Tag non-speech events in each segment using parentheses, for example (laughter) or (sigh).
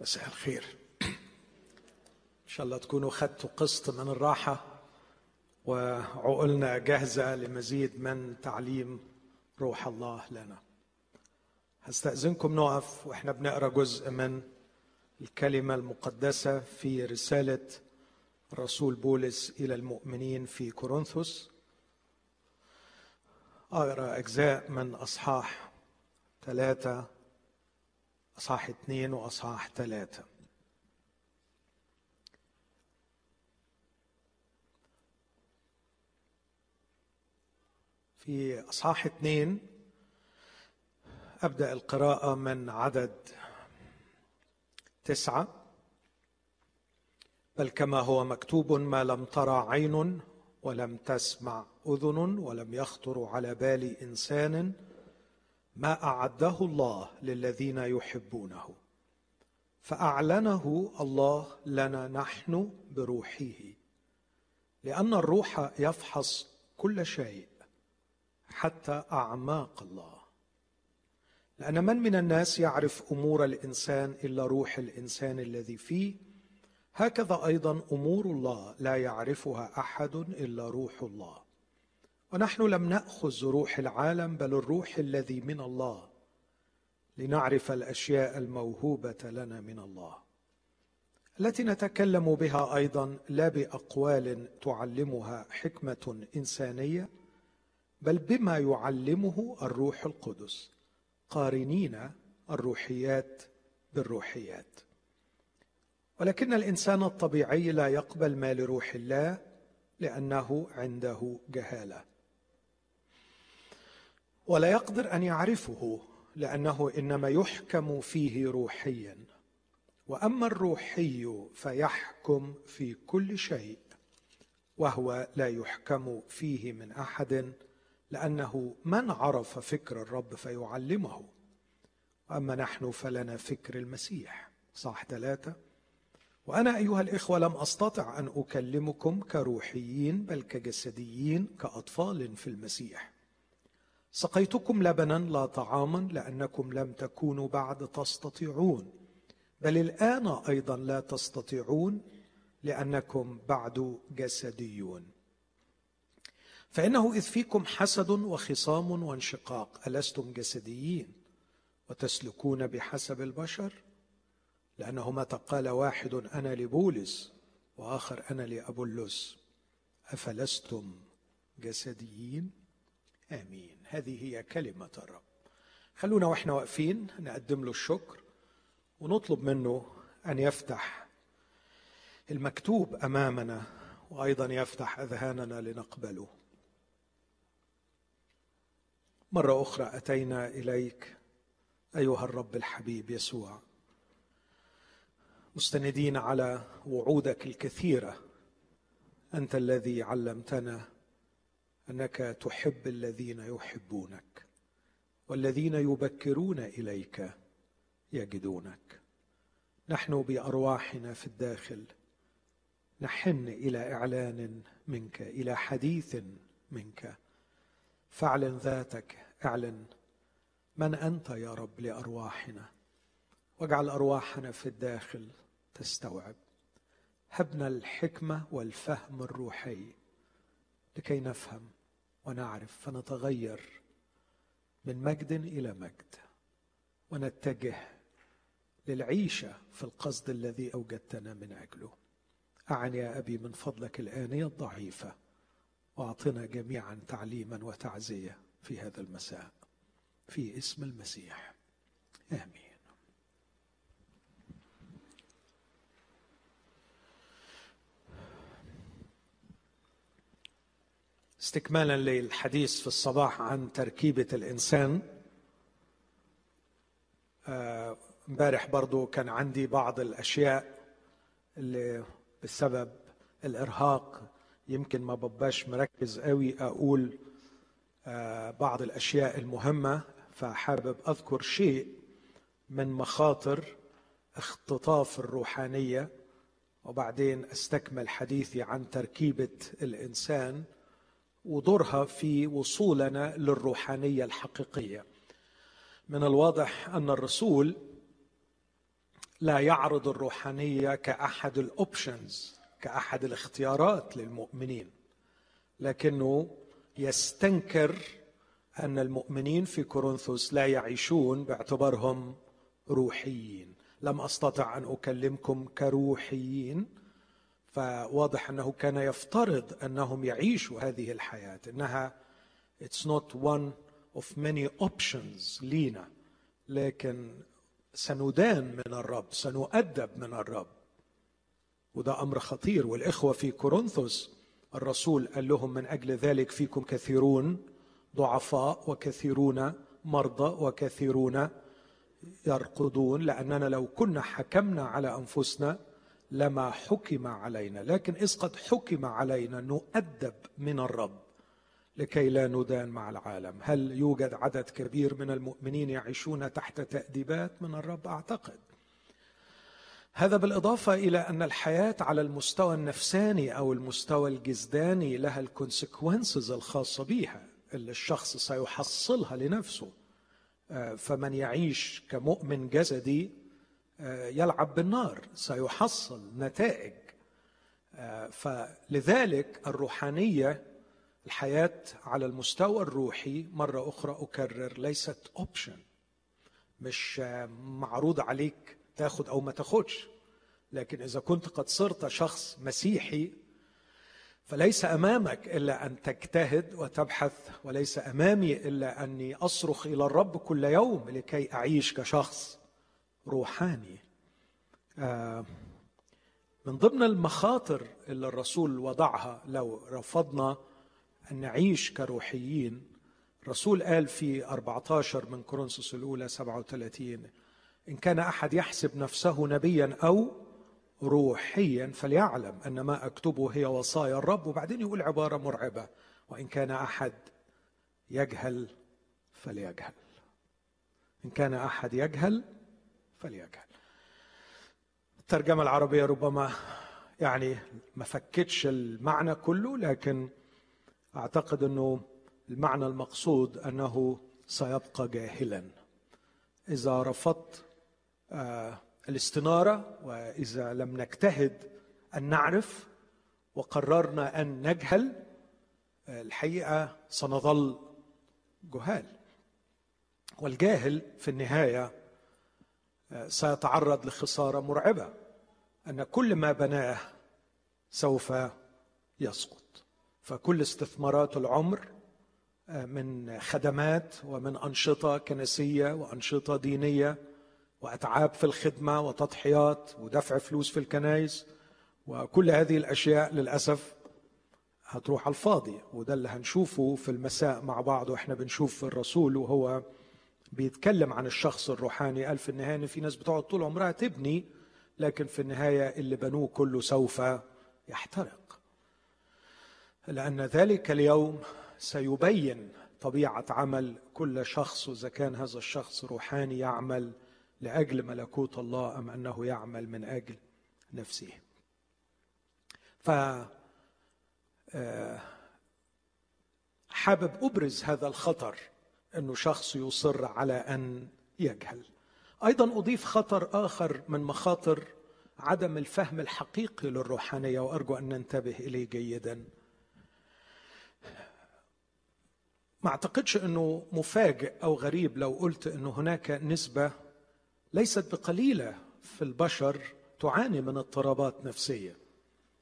مساء الخير. إن شاء الله تكونوا خدتوا قسط من الراحة وعقولنا جاهزة لمزيد من تعليم روح الله لنا. هستأذنكم نقف وإحنا بنقرأ جزء من الكلمة المقدسة في رسالة رسول بولس إلى المؤمنين في كورنثوس. اقرا أجزاء من أصحاح ثلاثة اصحاح اثنين واصحاح ثلاثة. في اصحاح اثنين أبدأ القراءة من عدد تسعة. بل كما هو مكتوب ما لم ترى عين ولم تسمع أذن ولم يخطر على بال إنسان ما أعده الله للذين يحبونه. فأعلنه الله لنا نحن بروحه. لأن الروح يفحص كل شيء حتى أعماق الله. لأن من من الناس يعرف أمور الإنسان إلا روح الإنسان الذي فيه؟ هكذا أيضا أمور الله لا يعرفها أحد إلا روح الله. ونحن لم نأخذ روح العالم بل الروح الذي من الله. لنعرف الأشياء الموهوبة لنا من الله. التي نتكلم بها أيضا لا بأقوال تعلمها حكمة إنسانية بل بما يعلمه الروح القدس. قارنين الروحيات بالروحيات. ولكن الإنسان الطبيعي لا يقبل ما لروح الله لأنه عنده جهالة. ولا يقدر أن يعرفه لأنه إنما يحكم فيه روحيا. وأما الروحي فيحكم في كل شيء وهو لا يحكم فيه من أحد لأنه من عرف فكر الرب فيعلمه. وأما نحن فلنا فكر المسيح. صح ثلاثة. وأنا أيها الإخوة لم أستطع أن أكلمكم كروحيين بل كجسديين كأطفال في المسيح. سقيتكم لبنا لا طعاما لأنكم لم تكونوا بعد تستطيعون. بل الآن أيضا لا تستطيعون لأنكم بعد جسديون. فإنه إذ فيكم حسد وخصام وانشقاق ألستم جسديين؟ وتسلكون بحسب البشر؟ لأنه متى قال واحد أنا لبولس وآخر أنا لأبولس. أفلستم جسديين؟ آمين. هذه هي كلمة الرب. خلونا وإحنا واقفين نقدم له الشكر ونطلب منه أن يفتح المكتوب أمامنا وأيضا يفتح أذهاننا لنقبله. مرة أخرى أتينا إليك أيها الرب الحبيب يسوع مستندين على وعودك الكثيرة. أنت الذي علمتنا أنك تحب الذين يحبونك والذين يبكرون إليك يجدونك. نحن بأرواحنا في الداخل نحن إلى إعلان منك إلى حديث منك. فاعلن ذاتك اعلن من أنت يا رب لأرواحنا واجعل أرواحنا في الداخل تستوعب. هبنا الحكمة والفهم الروحي لكي نفهم. ونعرف فنتغير من مجد إلى مجد ونتجه للعيشة في القصد الذي أوجدتنا من أجله. أعني يا أبي من فضلك الانيه الضعيفه وأعطنا جميعا تعليما وتعزية في هذا المساء في اسم المسيح. آمين. استكمالا للحديث في الصباح عن تركيبة الإنسان. آه، امبارح برضو كان عندي بعض الأشياء اللي بسبب الإرهاق. يمكن ما بباش مركز قوي أقول آه، بعض الأشياء المهمة فحابب أذكر شيء من مخاطر اختطاف الروحانية. وبعدين أستكمل حديثي عن تركيبة الإنسان. ودورها في وصولنا للروحانية الحقيقية. من الواضح أن الرسول لا يعرض الروحانية كأحد الاوبشنز كأحد الاختيارات للمؤمنين لكنه يستنكر أن المؤمنين في كورنثوس لا يعيشون باعتبارهم روحيين. لم أستطع أن أكلمكم كروحيين. فواضح أنه كان يفترض أنهم يعيشوا هذه الحياة إنها it's not one of many options لينا لكن سندان من الرب سنؤدب من الرب. وده أمر خطير. والإخوة في كورنثوس الرسول قال لهم من أجل ذلك فيكم كثيرون ضعفاء وكثيرون مرضى وكثيرون يرقدون لأننا لو كنا حكمنا على أنفسنا لما حكم علينا لكن إذ قد حكم علينا نؤدب من الرب لكي لا ندان مع العالم. هل يوجد عدد كبير من المؤمنين يعيشون تحت تأديبات من الرب؟ أعتقد. هذا بالإضافة إلى أن الحياة على المستوى النفساني أو المستوى الجسداني لها الكونسيكونسز الخاصة بها. اللي الشخص سيحصلها لنفسه. آه، فمن يعيش كمؤمن جسدي يلعب بالنار سيحصل نتائج. آه، فلذلك الروحانية الحياة على المستوى الروحي مرة أخرى أكرر ليست اوبشن مش معروض عليك تاخد أو ما تاخدش. لكن إذا كنت قد صرت شخص مسيحي فليس أمامك إلا أن تجتهد وتبحث وليس أمامي إلا أني أصرخ إلى الرب كل يوم لكي أعيش كشخص. روحاني. آه، من ضمن المخاطر اللي الرسول وضعها لو رفضنا أن نعيش كروحيين الرسول قال في 14 من كورنثوس الأولى 37 إن كان أحد يحسب نفسه نبيا أو روحيا فليعلم أن ما أكتبه هي وصايا الرب وبعدين يقول عبارة مرعبة وإن كان أحد يجهل فليجهل. إن كان أحد يجهل فليجهل الترجمة العربية ربما يعني ما فكتش المعنى كله لكن أعتقد إنه المعنى المقصود أنه سيبقى جاهلا. إذا رفضت آه الاستنارة وإذا لم نجتهد أن نعرف وقررنا أن نجهل الحقيقة سنظل جهال. والجاهل في النهاية سيتعرض لخسارة مرعبة أن كل ما بناه سوف يسقط. فكل استثمارات العمر من خدمات ومن أنشطة كنسية وأنشطة دينية وأتعاب في الخدمة وتضحيات ودفع فلوس في الكنائس وكل هذه الأشياء للأسف هتروح على الفاضي. وده اللي هنشوفه في المساء مع بعض وإحنا بنشوف الرسول وهو بيتكلم عن الشخص الروحاني. قال في النهاية إن في ناس بتقعد طول عمرها تبني لكن في النهاية اللي بنوه كله سوف يحترق. لأن ذلك اليوم سيبين طبيعة عمل كل شخص وإذا كان هذا الشخص روحاني يعمل لأجل ملكوت الله أم أنه يعمل من أجل نفسه. ف آه، حابب أبرز هذا الخطر انه شخص يصر على أن يجهل. أيضا أضيف خطر آخر من مخاطر عدم الفهم الحقيقي للروحانية وأرجو أن ننتبه إليه جيدا. ما أعتقدش أنه مفاجئ أو غريب لو قلت أنه هناك نسبة ليست بقليلة في البشر تعاني من اضطرابات نفسية.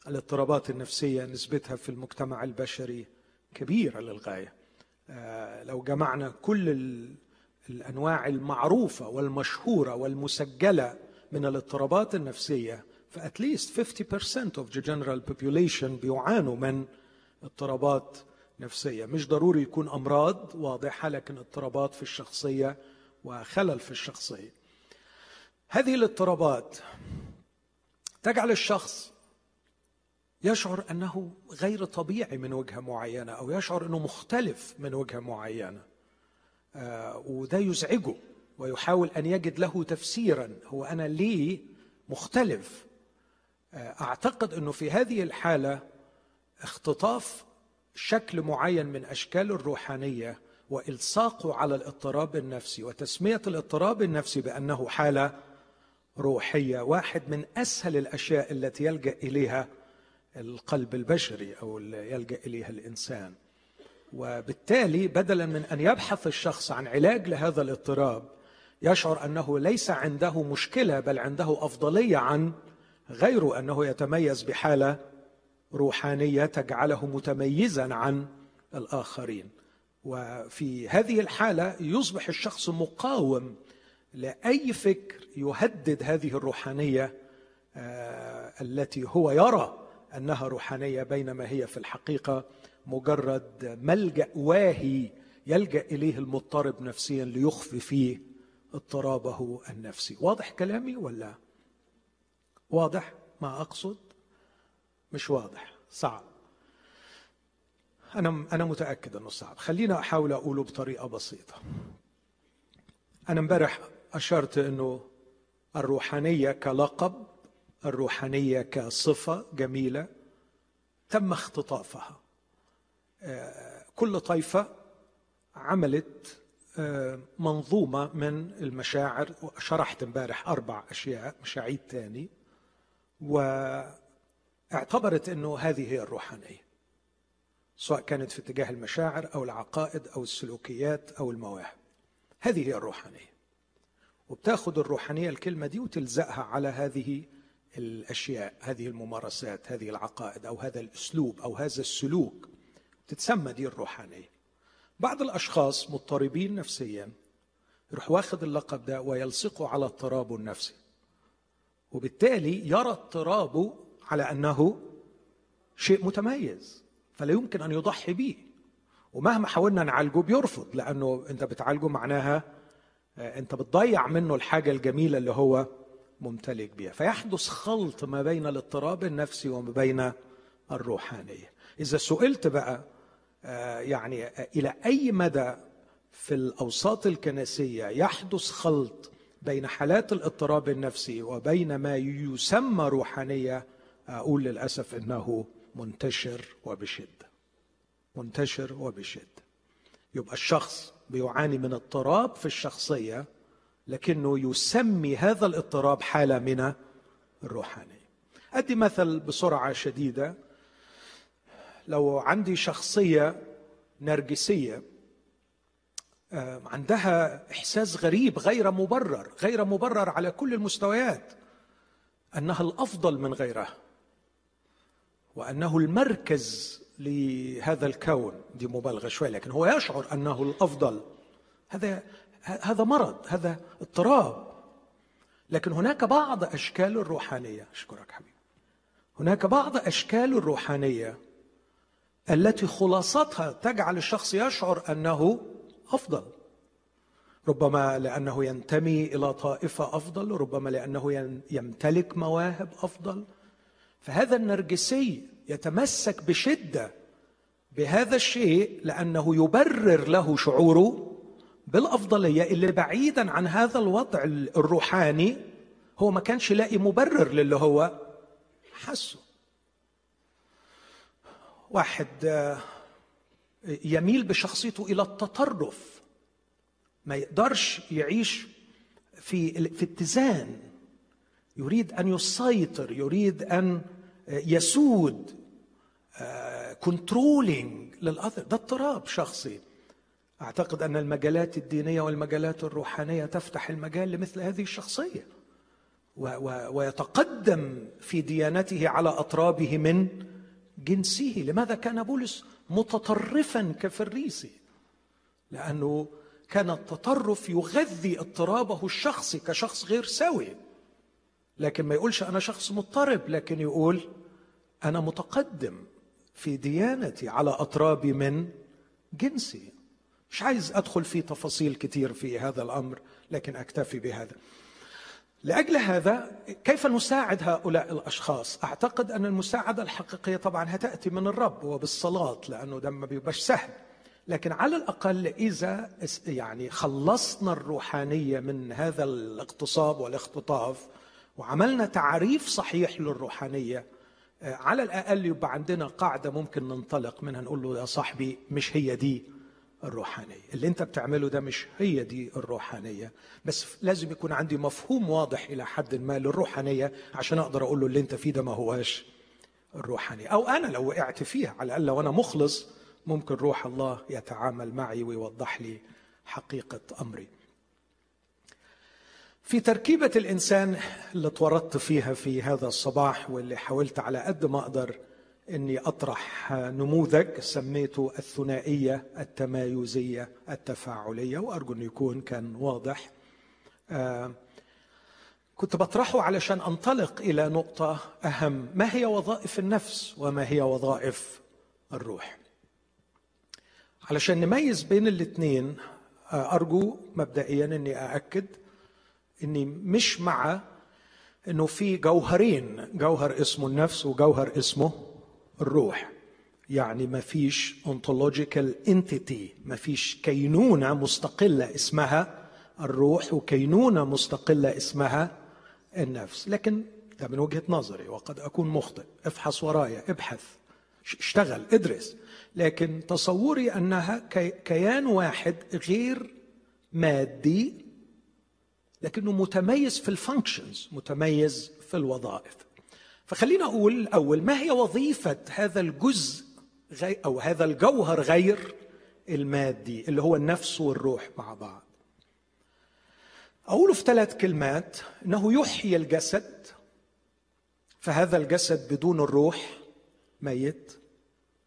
الاضطرابات النفسية نسبتها في المجتمع البشري كبيرة للغاية. لو جمعنا كل الأنواع المعروفة والمشهورة والمسجلة من الاضطرابات النفسية فاتليست 50% of the general population بيعانوا من اضطرابات نفسية. مش ضروري يكون أمراض واضحة لكن اضطرابات في الشخصية وخلل في الشخصية. هذه الاضطرابات تجعل الشخص يشعر أنه غير طبيعي من وجهة معينة أو يشعر أنه مختلف من وجهة معينة. آه وده يزعجه ويحاول أن يجد له تفسيرا هو أنا ليه مختلف؟ آه أعتقد أنه في هذه الحالة اختطاف شكل معين من أشكال الروحانية والصاقه على الاضطراب النفسي وتسمية الاضطراب النفسي بأنه حالة روحية واحد من أسهل الأشياء التي يلجأ إليها القلب البشري أو يلجأ إليها الإنسان. وبالتالي بدلا من أن يبحث الشخص عن علاج لهذا الاضطراب يشعر أنه ليس عنده مشكلة بل عنده أفضلية عن غيره أنه يتميز بحالة روحانية تجعله متميزا عن الآخرين. وفي هذه الحالة يصبح الشخص مقاوم لأي فكر يهدد هذه الروحانية آه، التي هو يرى. أنها روحانية بينما هي في الحقيقة مجرد ملجأ واهي يلجأ إليه المضطرب نفسيا ليخفي فيه اضطرابه النفسي. واضح كلامي ولا؟ واضح؟ ما أقصد؟ مش واضح. صعب. أنا أنا متأكد إنه صعب. خلينا أحاول أقوله بطريقة بسيطة. أنا امبارح أشرت إنه الروحانية كلقب الروحانية كصفة جميلة تم اختطافها. آه، كل طائفة عملت آه، منظومة من المشاعر شرحت امبارح أربع أشياء مش هعيد تاني واعتبرت إنه هذه هي الروحانية سواء كانت في اتجاه المشاعر أو العقائد أو السلوكيات أو المواهب. هذه هي الروحانية. وبتاخذ الروحانية الكلمة دي وتلزقها على هذه الأشياء هذه الممارسات هذه العقائد أو هذا الأسلوب أو هذا السلوك تتسمى دي الروحانية. بعض الأشخاص مضطربين نفسيا يروح واخذ اللقب ده ويلصقه على اضطرابه النفسي. وبالتالي يرى اضطرابه على أنه شيء متميز فلا يمكن أن يضحي به. ومهما حاولنا نعالجه بيرفض لأنه أنت بتعالجه معناها آه، أنت بتضيع منه الحاجة الجميلة اللي هو ممتلك بها. فيحدث خلط ما بين الاضطراب النفسي وما بين الروحانية. إذا سئلت بقى آه، يعني آه، إلى أي مدى في الأوساط الكنسية يحدث خلط بين حالات الاضطراب النفسي وبين ما يسمى روحانية أقول للأسف إنه منتشر وبشدة. منتشر وبشدة. يبقى الشخص بيعاني من اضطراب في الشخصية لكنه يسمي هذا الاضطراب حالة من الروحانية. أدي مثل بسرعة شديدة. لو عندي شخصية نرجسية آه، عندها إحساس غريب غير مبرر غير مبرر على كل المستويات أنها الأفضل من غيرها وأنه المركز لهذا الكون. دي مبالغة شوية لكن هو يشعر أنه الأفضل. هذا هذا مرض هذا اضطراب. لكن هناك بعض أشكال الروحانية. أشكرك حبيبي. هناك بعض أشكال الروحانية التي خلاصتها تجعل الشخص يشعر أنه أفضل. ربما لأنه ينتمي إلى طائفة أفضل ربما لأنه يمتلك مواهب أفضل. فهذا النرجسي يتمسك بشدة بهذا الشيء لأنه يبرر له شعوره بالافضليه اللي بعيدا عن هذا الوضع الروحاني هو ما كانش لاقي مبرر للي هو حسه واحد آه، يميل بشخصيته إلى التطرف ما يقدرش يعيش في في اتزان. يريد أن يسيطر يريد أن يسود كنترولينج للاذر ده اضطراب شخصي. أعتقد أن المجالات الدينية والمجالات الروحانية تفتح المجال لمثل هذه الشخصية ويتقدم في ديانته على أطرابه من جنسه. لماذا كان بولس متطرفا كفريسي لأنه كان التطرف يغذي اضطرابه الشخصي كشخص غير سوي. لكن ما يقولش أنا شخص مضطرب لكن يقول أنا متقدم في ديانتي على أطرابي من جنسي. مش عايز أدخل في تفاصيل كثير في هذا الأمر لكن أكتفي بهذا. لأجل هذا كيف نساعد هؤلاء الأشخاص؟ أعتقد أن المساعدة الحقيقية طبعا هتأتي من الرب وبالصلاة لأنه ده ما بيبقاش سهل لكن على الأقل إذا يعني خلصنا الروحانية من هذا الاغتصاب والاختطاف وعملنا تعريف صحيح للروحانية آه، على الأقل يبقى عندنا قاعدة ممكن ننطلق منها نقول له يا صاحبي مش هي دي. الروحانية. اللي انت بتعمله ده مش هي دي الروحانية بس لازم يكون عندي مفهوم واضح إلى حد ما للروحانية عشان أقدر أقول له اللي انت فيه ده ما هواش الروحانية. أو أنا لو وقعت فيها على الأقل لو أنا مخلص ممكن روح الله يتعامل معي ويوضح لي حقيقة أمري. في تركيبة الإنسان اللي اتورطت فيها في هذا الصباح واللي حاولت على قد ما أقدر إني أطرح نموذج سميته الثنائية التمايزية التفاعلية وأرجو انه يكون كان واضح. آه، كنت بطرحه علشان أنطلق إلى نقطة أهم ما هي وظائف النفس وما هي وظائف الروح؟ علشان نميز بين الاثنين آه، أرجو مبدئيا إني أأكد إني مش مع إنه في جوهرين جوهر اسمه النفس وجوهر اسمه الروح. يعني ما فيش ontological entity ما فيش كينونة مستقلة اسمها الروح وكينونة مستقلة اسمها النفس. لكن ده من وجهة نظري وقد أكون مخطئ. افحص ورايا ابحث. اشتغل ادرس. لكن تصوري أنها كيان واحد غير مادي لكنه متميز في الفانكشنز متميز في الوظائف. فخلينا أقول الأول ما هي وظيفة هذا الجزء أو هذا الجوهر غير المادي اللي هو النفس والروح مع بعض؟ أقوله في ثلاث كلمات إنه يحيي الجسد فهذا الجسد بدون الروح ميت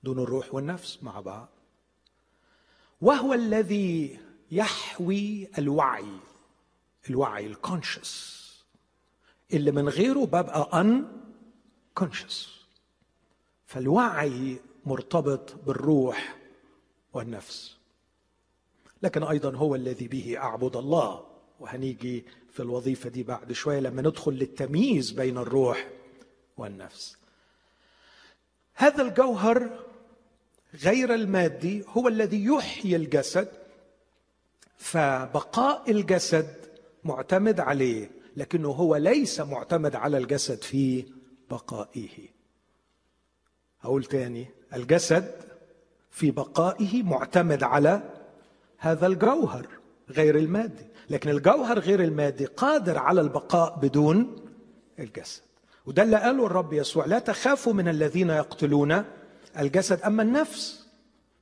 دون الروح والنفس مع بعض. وهو الذي يحوي الوعي الوعي الكونشس اللي من غيره ببقى ان كونشس فالوعي مرتبط بالروح والنفس. لكن أيضا هو الذي به أعبد الله. وهنيجي في الوظيفة دي بعد شوية لما ندخل للتمييز بين الروح والنفس. هذا الجوهر غير المادي هو الذي يحيي الجسد فبقاء الجسد معتمد عليه لكنه هو ليس معتمد على الجسد في بقائه. أقول تاني الجسد في بقائه معتمد على هذا الجوهر غير المادي لكن الجوهر غير المادي قادر على البقاء بدون الجسد. وده اللي قاله الرب يسوع لا تخافوا من الذين يقتلون الجسد أما النفس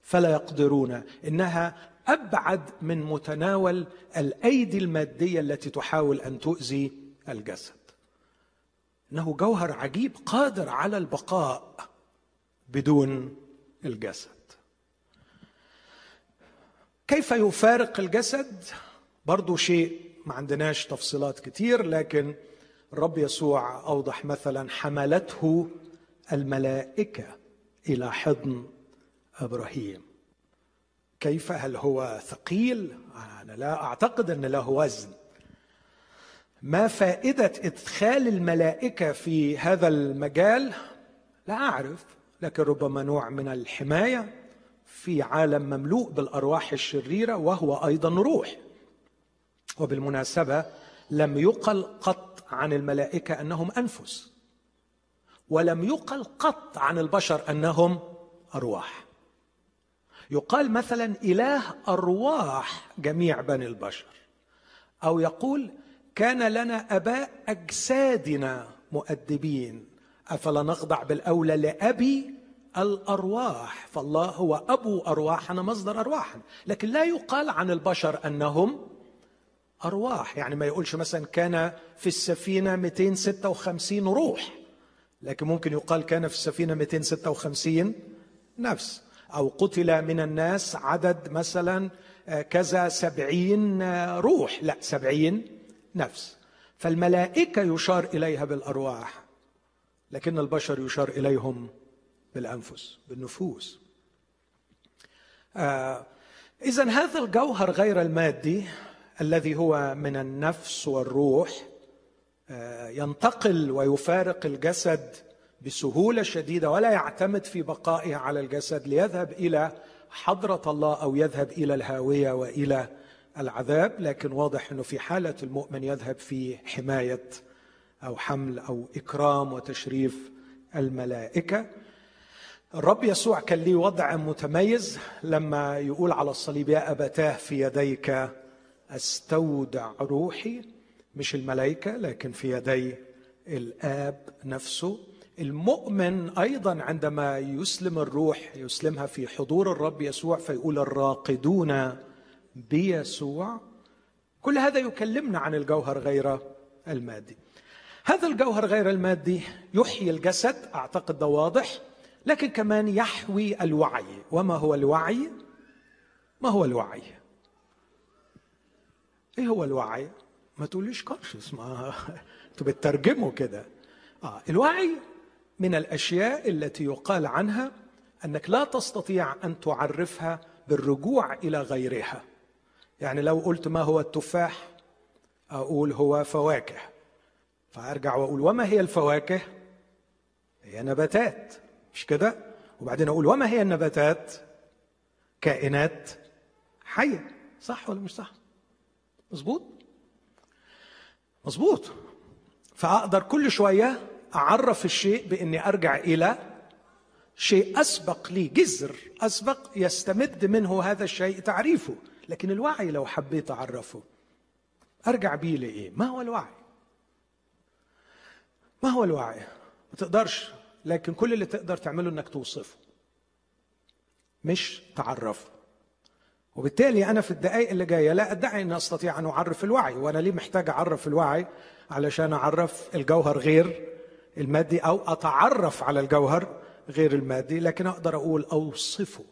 فلا يقدرون إنها أبعد من متناول الأيدي المادية التي تحاول أن تؤذي الجسد. إنه جوهر عجيب قادر على البقاء بدون الجسد. كيف يفارق الجسد؟ برضو شيء ما عندناش تفصيلات كتير لكن الرب يسوع أوضح مثلا حملته الملائكة إلى حضن إبراهيم. كيف؟ هل هو ثقيل؟ أنا لا أعتقد أن له وزن. ما فائدة إدخال الملائكة في هذا المجال؟ لا أعرف لكن ربما نوع من الحماية في عالم مملوء بالأرواح الشريرة وهو أيضا روح. وبالمناسبة لم يقل قط عن الملائكة أنهم أنفس ولم يقل قط عن البشر أنهم أرواح. يقال مثلا إله أرواح جميع بني البشر أو يقول كان لنا اباء أجسادنا مؤدبين. أفلا نخضع بالأولى لأبي الأرواح؟ فالله هو أبو أرواحنا مصدر أرواحنا. لكن لا يقال عن البشر أنهم أرواح. يعني ما يقولش مثلا كان في السفينة 256 روح لكن ممكن يقال كان في السفينة 256 نفس. أو قتل من الناس عدد مثلا آه، كذا سبعين آه، روح. لا سبعين نفس. فالملائكة يشار إليها بالأرواح لكن البشر يشار إليهم بالأنفس بالنفوس. آه إذا هذا الجوهر غير المادي الذي هو من النفس والروح آه ينتقل ويفارق الجسد بسهولة شديدة ولا يعتمد في بقائه على الجسد ليذهب إلى حضرة الله أو يذهب إلى الهاوية وإلى العذاب لكن واضح إنه في حالة المؤمن يذهب في حماية أو حمل أو إكرام وتشريف الملائكة. الرب يسوع كان ليه وضع متميز لما يقول على الصليب يا أبتاه في يديك أستودع روحي. مش الملائكة لكن في يدي الآب نفسه. المؤمن أيضا عندما يسلم الروح يسلمها في حضور الرب يسوع فيقول الراقدون بيسوع كل هذا يكلمنا عن الجوهر غير المادي. هذا الجوهر غير المادي يحيي الجسد أعتقد ده واضح لكن كمان يحوي الوعي. وما هو الوعي؟ ما هو الوعي؟ إيه هو الوعي؟ ما تقوليش كونشس ما (laughs) أنتوا بتترجموا كده. آه الوعي من الأشياء التي يقال عنها أنك لا تستطيع أن تعرفها بالرجوع إلى غيرها. يعني لو قلت ما هو التفاح أقول هو فواكه. فأرجع وأقول وما هي الفواكه؟ هي نباتات. مش كده؟ وبعدين أقول وما هي النباتات؟ كائنات حية. صح ولا مش صح؟ مظبوط؟ مظبوط. فأقدر كل شوية أعرف الشيء بإني أرجع إلى شيء أسبق لي جذر أسبق يستمد منه هذا الشيء تعريفه. لكن الوعي لو حبيت أعرفه أرجع بيه لإيه؟ ما هو الوعي؟ ما هو الوعي؟ ما تقدرش لكن كل اللي تقدر تعمله إنك توصفه. مش تعرفه. وبالتالي أنا في الدقائق اللي جاية لا أدعي إني أستطيع أن أعرف الوعي وأنا ليه محتاج أعرف الوعي؟ علشان أعرف الجوهر غير المادي أو أتعرف على الجوهر غير المادي لكن أقدر أقول أوصفه.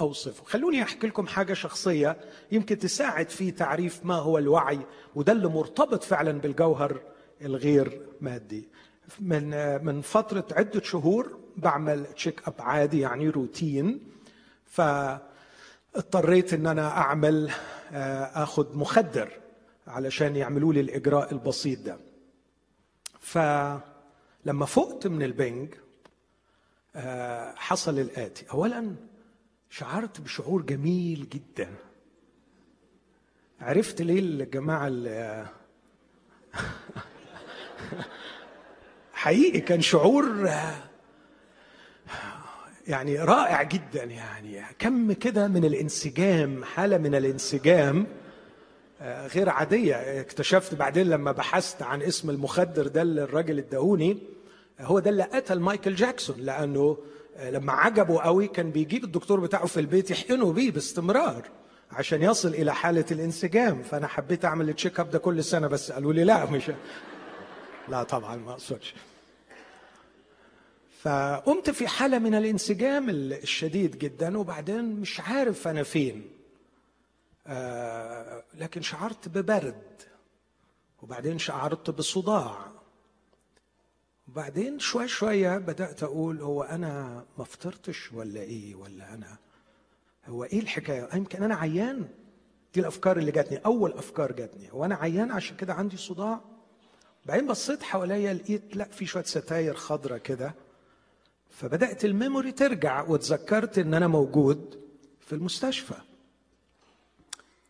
أوصفه. خلوني أحكي لكم حاجة شخصية يمكن تساعد في تعريف ما هو الوعي وده اللي مرتبط فعلا بالجوهر الغير مادي. من من فترة عدة شهور بعمل check up عادي يعني روتين فاضطريت إن أنا أعمل آه، آخذ مخدر علشان يعملوا لي الإجراء البسيط ده. فلما فقت من البنج آه، حصل الآتي. اولا شعرت بشعور جميل جدا. عرفت ليه الجماعة اللي (laughs) حقيقي كان شعور يعني رائع جدا يعني. كم كده من الانسجام حالة من الانسجام غير عادية. اكتشفت بعدين لما بحثت عن اسم المخدر ده اللي الراجل اداهوني هو ده اللي قتل مايكل جاكسون لأنه لما عجبه قوي كان بيجيب الدكتور بتاعه في البيت يحقنه بيه باستمرار عشان يصل إلى حالة الانسجام. فأنا حبيت أعمل التشيك اب ده كل سنة بس قالوا لي لا مش (laughs) لا طبعا ما أقصدش. فقمت في حالة من الانسجام الشديد جدا وبعدين مش عارف أنا فين. آه لكن شعرت ببرد وبعدين شعرت بصداع. وبعدين شوي شوية بدأت أقول هو أنا ما فطرتش ولا إيه ولا أنا؟ هو إيه الحكاية؟ يمكن أنا عيان. دي الأفكار اللي جاتني أول أفكار جاتني. هو أنا عيان عشان كده عندي صداع؟ بعدين بصيت حواليا لقيت لأ في شوية ستاير خضرة كده. فبدأت ال memory ترجع وتذكرت إن أنا موجود في المستشفى.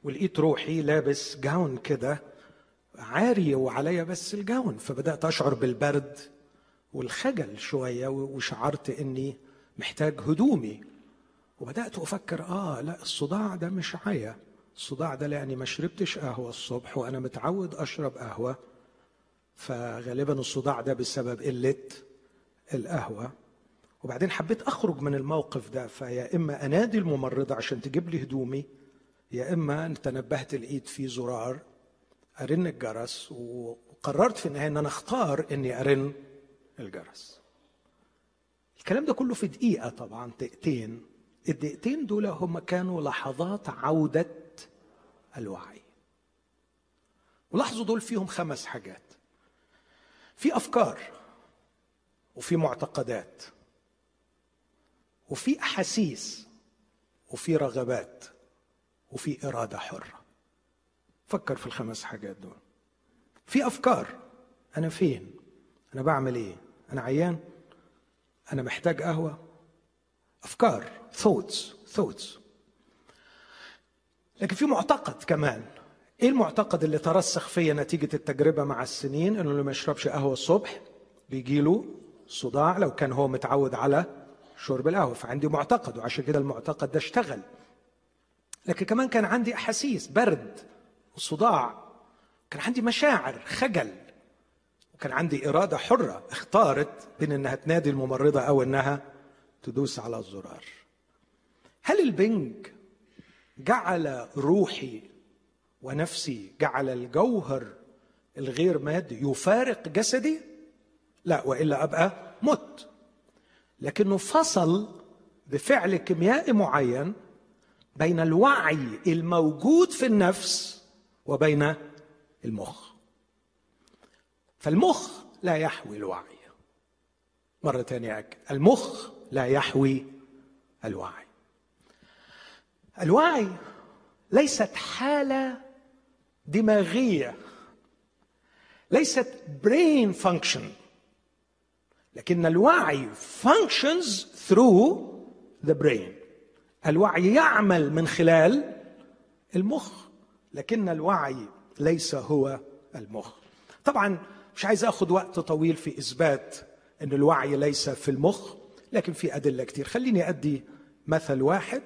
ولقيت روحي لابس gown كده عاري وعليا بس ال gown فبدأت أشعر بالبرد. والخجل شوية وشعرت إني محتاج هدومي. وبدأت أفكر آه لا الصداع ده مش عيا. الصداع ده لأني ما شربتش قهوة الصبح وأنا متعود أشرب قهوة. فغالبا الصداع ده بسبب قلة القهوة. وبعدين حبيت أخرج من الموقف ده فيا إما أنادي الممرضة عشان تجيب لي هدومي يا إما تنبهت لقيت في زرار أرن الجرس وقررت في النهاية إن أنا أختار إني أرن الجرس. الكلام ده كله في دقيقة طبعا دقيقتين. الدقيقتين دول هم كانوا لحظات عودة الوعي. ولاحظوا دول فيهم خمس حاجات. في أفكار وفي معتقدات وفي أحاسيس وفي رغبات وفي إرادة حرة. فكر في الخمس حاجات دول. في أفكار أنا فين؟ أنا بعمل إيه؟ أنا عيان أنا محتاج قهوة. أفكار thoughts thoughts. لكن في معتقد كمان. إيه المعتقد اللي ترسخ فيا نتيجة التجربة مع السنين؟ إنه اللي ما يشربش قهوة الصبح بيجي له صداع لو كان هو متعود على شرب القهوة. فعندي معتقد وعشان كده المعتقد ده اشتغل. لكن كمان كان عندي أحاسيس برد وصداع. كان عندي مشاعر خجل. وكان عندي إرادة حرة اختارت بين إنها تنادي الممرضة أو إنها تدوس على الزرار. هل البنج جعل روحي ونفسي جعل الجوهر الغير مادي يفارق جسدي؟ لا وإلا أبقى مت. لكنه فصل بفعل كيميائي معين بين الوعي الموجود في النفس وبين المخ. فالمخ لا يحوي الوعي. مرة ثانية المخ لا يحوي الوعي. الوعي ليست حالة دماغية. ليست brain function. لكن الوعي functions through the brain. الوعي يعمل من خلال المخ. لكن الوعي ليس هو المخ. طبعا مش عايز اخذ وقت طويل في إثبات إن الوعي ليس في المخ لكن في أدلة كثير خليني أدي مثل واحد.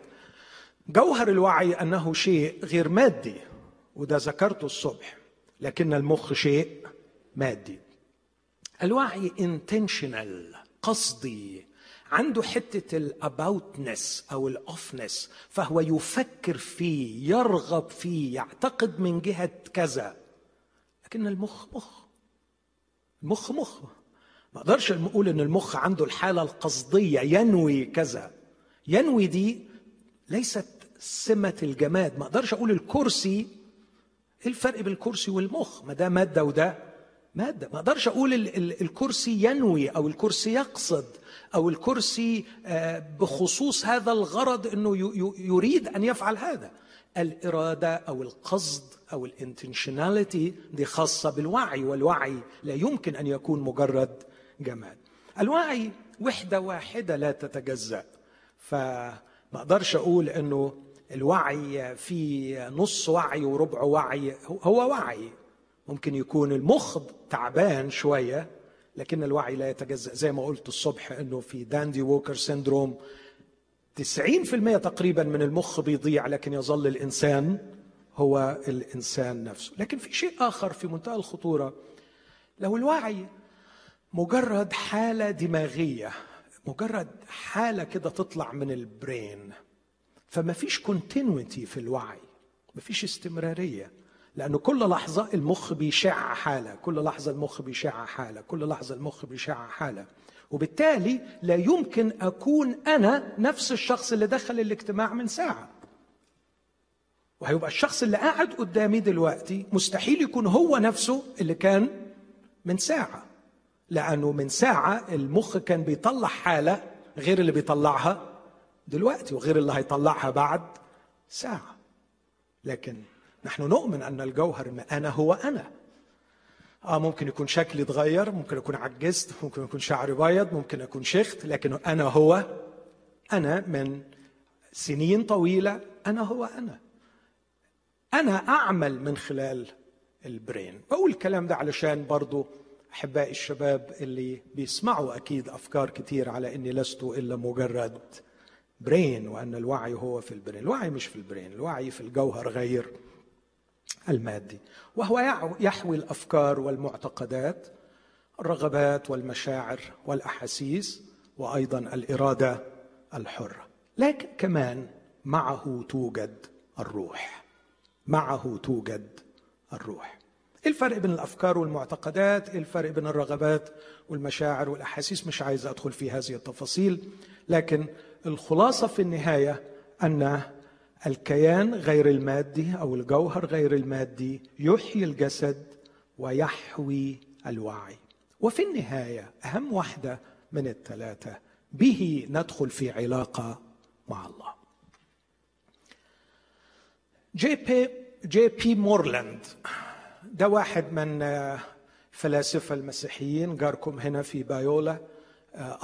جوهر الوعي أنه شيء غير مادي وده ذكرته الصبح لكن المخ شيء مادي. الوعي intentional قصدي عنده حتة الاباوتنس أو الأوفنس فهو يفكر فيه يرغب فيه يعتقد من جهة كذا لكن المخ مخ. المخ مخ. ما أقدرش أقول إن المخ عنده الحالة القصدية. ينوي كذا. ينوي دي ليست سمة الجماد. ما أقدرش أقول الكرسي إيه الفرق بين الكرسي والمخ. ما ده مادة وده مادة. ما أقدرش أقول الكرسي ينوي أو الكرسي يقصد أو الكرسي آه، بخصوص هذا الغرض إنه يريد أن يفعل هذا. الإرادة أو القصد أو الإنتنشناليتي دي خاصة بالوعي والوعي لا يمكن أن يكون مجرد جماد. الوعي وحدة واحدة لا تتجزأ. فما أقدرش أقول إنه الوعي في نص وعي وربع وعي هو وعي. ممكن يكون المخ تعبان شوية لكن الوعي لا يتجزأ. زي ما قلت الصبح إنه في داندي ووكر سيندروم 90% تقريبا من المخ بيضيع لكن يظل الإنسان هو الإنسان نفسه. لكن في شيء آخر في منتهى الخطورة لو الوعي. مجرد حالة دماغية مجرد حالة كده تطلع من ال brain. فما فيش continuity في الوعي ما فيش استمرارية لأنه كل لحظة المخ بيشع حالة كل لحظة المخ بيشع حالة كل لحظة المخ بيشع حالة. وبالتالي لا يمكن أكون أنا نفس الشخص اللي دخل الاجتماع من ساعة. وهيبقى الشخص اللي قاعد قدامي دلوقتي مستحيل يكون هو نفسه اللي كان من ساعة. لأنه من ساعة المخ كان بيطلع حالة غير اللي بيطلعها دلوقتي وغير اللي هيطلعها بعد ساعة. لكن نحن نؤمن أن الجوهر ما أنا هو أنا. آه ممكن يكون شكلي اتغير ممكن أكون عجزت ممكن يكون شعري بيض ممكن أكون شخت لكن أنا هو أنا من سنين طويلة أنا هو أنا. أنا أعمل من خلال ال brain بقول الكلام ده علشان برضو أحبائي الشباب اللي بيسمعوا أكيد أفكار كتير على إني لست إلا مجرد brain وأن الوعي هو في ال brain الوعي مش في ال brain الوعي في الجوهر غير. المادي وهو يحوي الأفكار والمعتقدات الرغبات والمشاعر والأحاسيس وأيضا الإرادة الحرة. لكن كمان معه توجد الروح معه توجد الروح. إيه الفرق بين الأفكار والمعتقدات؟ إيه الفرق بين الرغبات والمشاعر والأحاسيس؟ مش عايز أدخل في هذه التفاصيل لكن الخلاصة في النهاية أن الكيان غير المادي أو الجوهر غير المادي يحيي الجسد ويحوي الوعي. وفي النهاية أهم واحدة من الثلاثة به ندخل في علاقة مع الله. جي بي جي بي مورلاند ده واحد من فلاسفة المسيحيين جاركم هنا في بايولا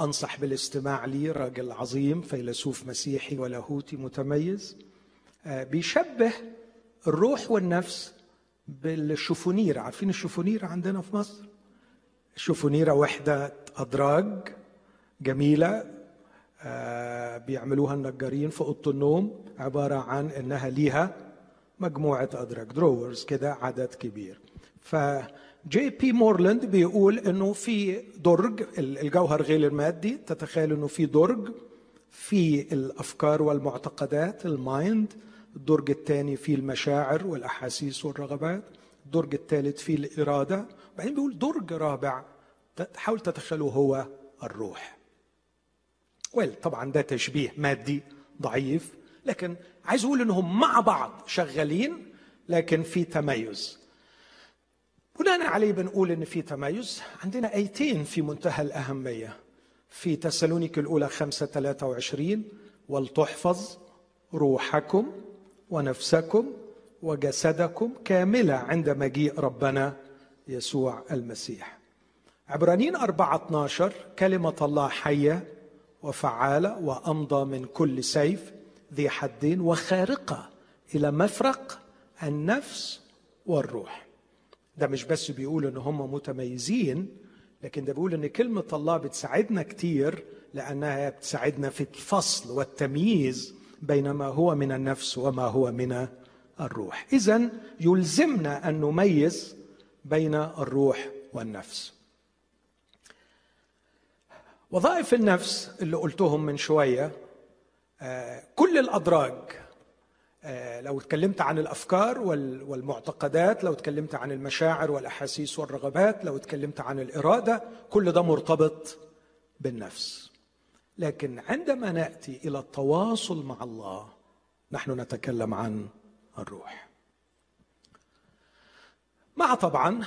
أنصح بالاستماع لي راجل عظيم فيلسوف مسيحي ولاهوتي متميز. آه، بيشبه الروح والنفس بالشفونيرة عارفين الشفونيرة عندنا في مصر؟ الشفونيرة وحدة أدراج جميلة آه، بيعملوها النجارين في أوضة النوم عبارة عن إنها ليها مجموعة أدراج drawers كده عدد كبير. ف جي بي مورلاند بيقول إنه في درج الجوهر غير المادي تتخيل إنه في درج في الأفكار والمعتقدات ال mind الدرج الثاني فيه المشاعر والأحاسيس والرغبات الدرج الثالث فيه الإرادة وبعدين بيقول درج رابع حاول تتخيله هو الروح. ويل طبعا ده تشبيه مادي ضعيف لكن عايز أقول انهم مع بعض شغالين لكن في تميز. بناء عليه بنقول إن في تميز. عندنا آيتين في منتهى الأهمية. في تسالونيك الأولى 5 23 ولتحفظ روحكم ونفسكم وجسدكم كاملة عند مجيء ربنا يسوع المسيح. عبرانيين 4 12 كلمة الله حية وفعالة وأمضى من كل سيف ذي حدين وخارقة إلى مفرق النفس والروح. ده مش بس بيقول إن هم متميزين لكن ده بيقول إن كلمة الله بتساعدنا كتير لأنها بتساعدنا في الفصل والتمييز بين ما هو من النفس وما هو من الروح. اذا يلزمنا أن نميز بين الروح والنفس. وظائف النفس اللي قلتهم من شوية آه، كل الأدراج آه، لو اتكلمت عن الأفكار والمعتقدات لو اتكلمت عن المشاعر والأحاسيس والرغبات لو اتكلمت عن الإرادة كل ده مرتبط بالنفس. لكن عندما نأتي إلى التواصل مع الله نحن نتكلم عن الروح. مع طبعا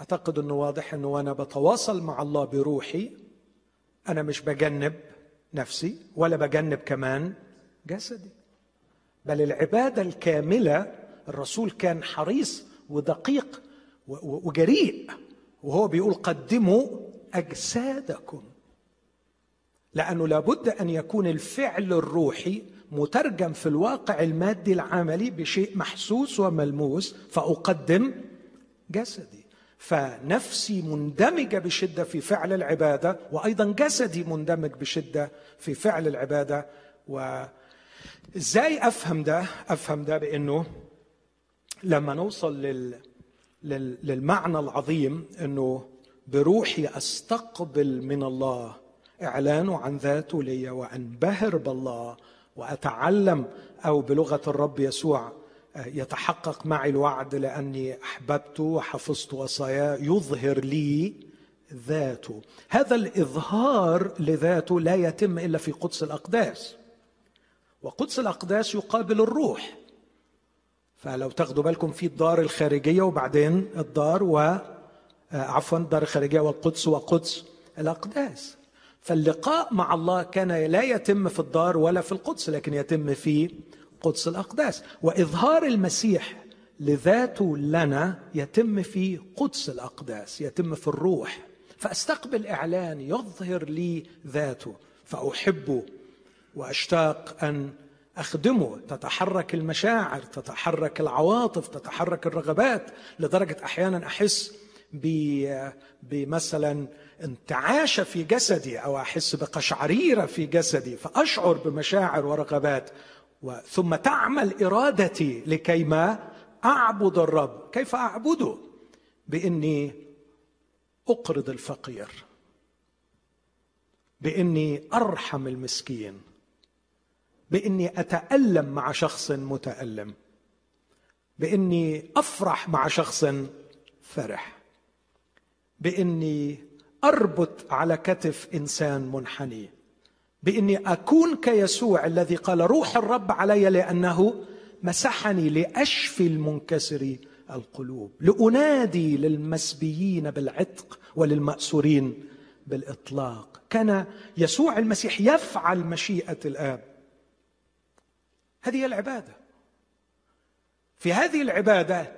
أعتقد إنه واضح إنه وأنا بتواصل مع الله بروحي أنا مش بجنب نفسي ولا بجنب كمان جسدي. بل العبادة الكاملة الرسول كان حريص ودقيق وجريء وهو بيقول قدموا أجسادكم. لأنه لابد أن يكون الفعل الروحي مترجم في الواقع المادي العملي بشيء محسوس وملموس فأقدم جسدي. فنفسي مندمجة بشدة في فعل العبادة وأيضا جسدي مندمج بشدة في فعل العبادة. و إزاي أفهم ده؟ أفهم ده بأنه لما نوصل لل... لل... للمعنى العظيم إنه بروحي أستقبل من الله اعلانه عن ذاته لي وانبهر بالله وأتعلم أو بلغة الرب يسوع يتحقق معي الوعد لأني أحببت وحفظت وصاياه يظهر لي ذاته. هذا الإظهار لذاته لا يتم إلا في قدس الأقداس. وقدس الأقداس يقابل الروح. فلو تاخدوا بالكم في الدار الخارجية وبعدين الدار و آه، عفوا الدار الخارجية والقدس وقدس الأقداس. فاللقاء مع الله كان لا يتم في الدار ولا في القدس لكن يتم في قدس الأقداس. وإظهار المسيح لذاته لنا يتم في قدس الأقداس يتم في الروح. فأستقبل إعلان يظهر لي ذاته فأحبه وأشتاق أن أخدمه. تتحرك المشاعر تتحرك العواطف تتحرك الرغبات لدرجة أحيانا أحس بمثلا انتعاشه في جسدي أو أحس بقشعريرة في جسدي فأشعر بمشاعر ورغبات ثم تعمل إرادتي لكي ما أعبد الرب. كيف أعبده؟ بإني أقرض الفقير. بإني أرحم المسكين. بإني أتألم مع شخص متألم. بإني أفرح مع شخص فرح. بإني أربط على كتف إنسان منحني. بإني أكون كيسوع الذي قال روح الرب علي لأنه مسحني لأشفي المنكسر القلوب لأنادي للمسبيين بالعتق وللمأسورين بالإطلاق. كان يسوع المسيح يفعل مشيئة الآب. هذه العبادة. في هذه العبادة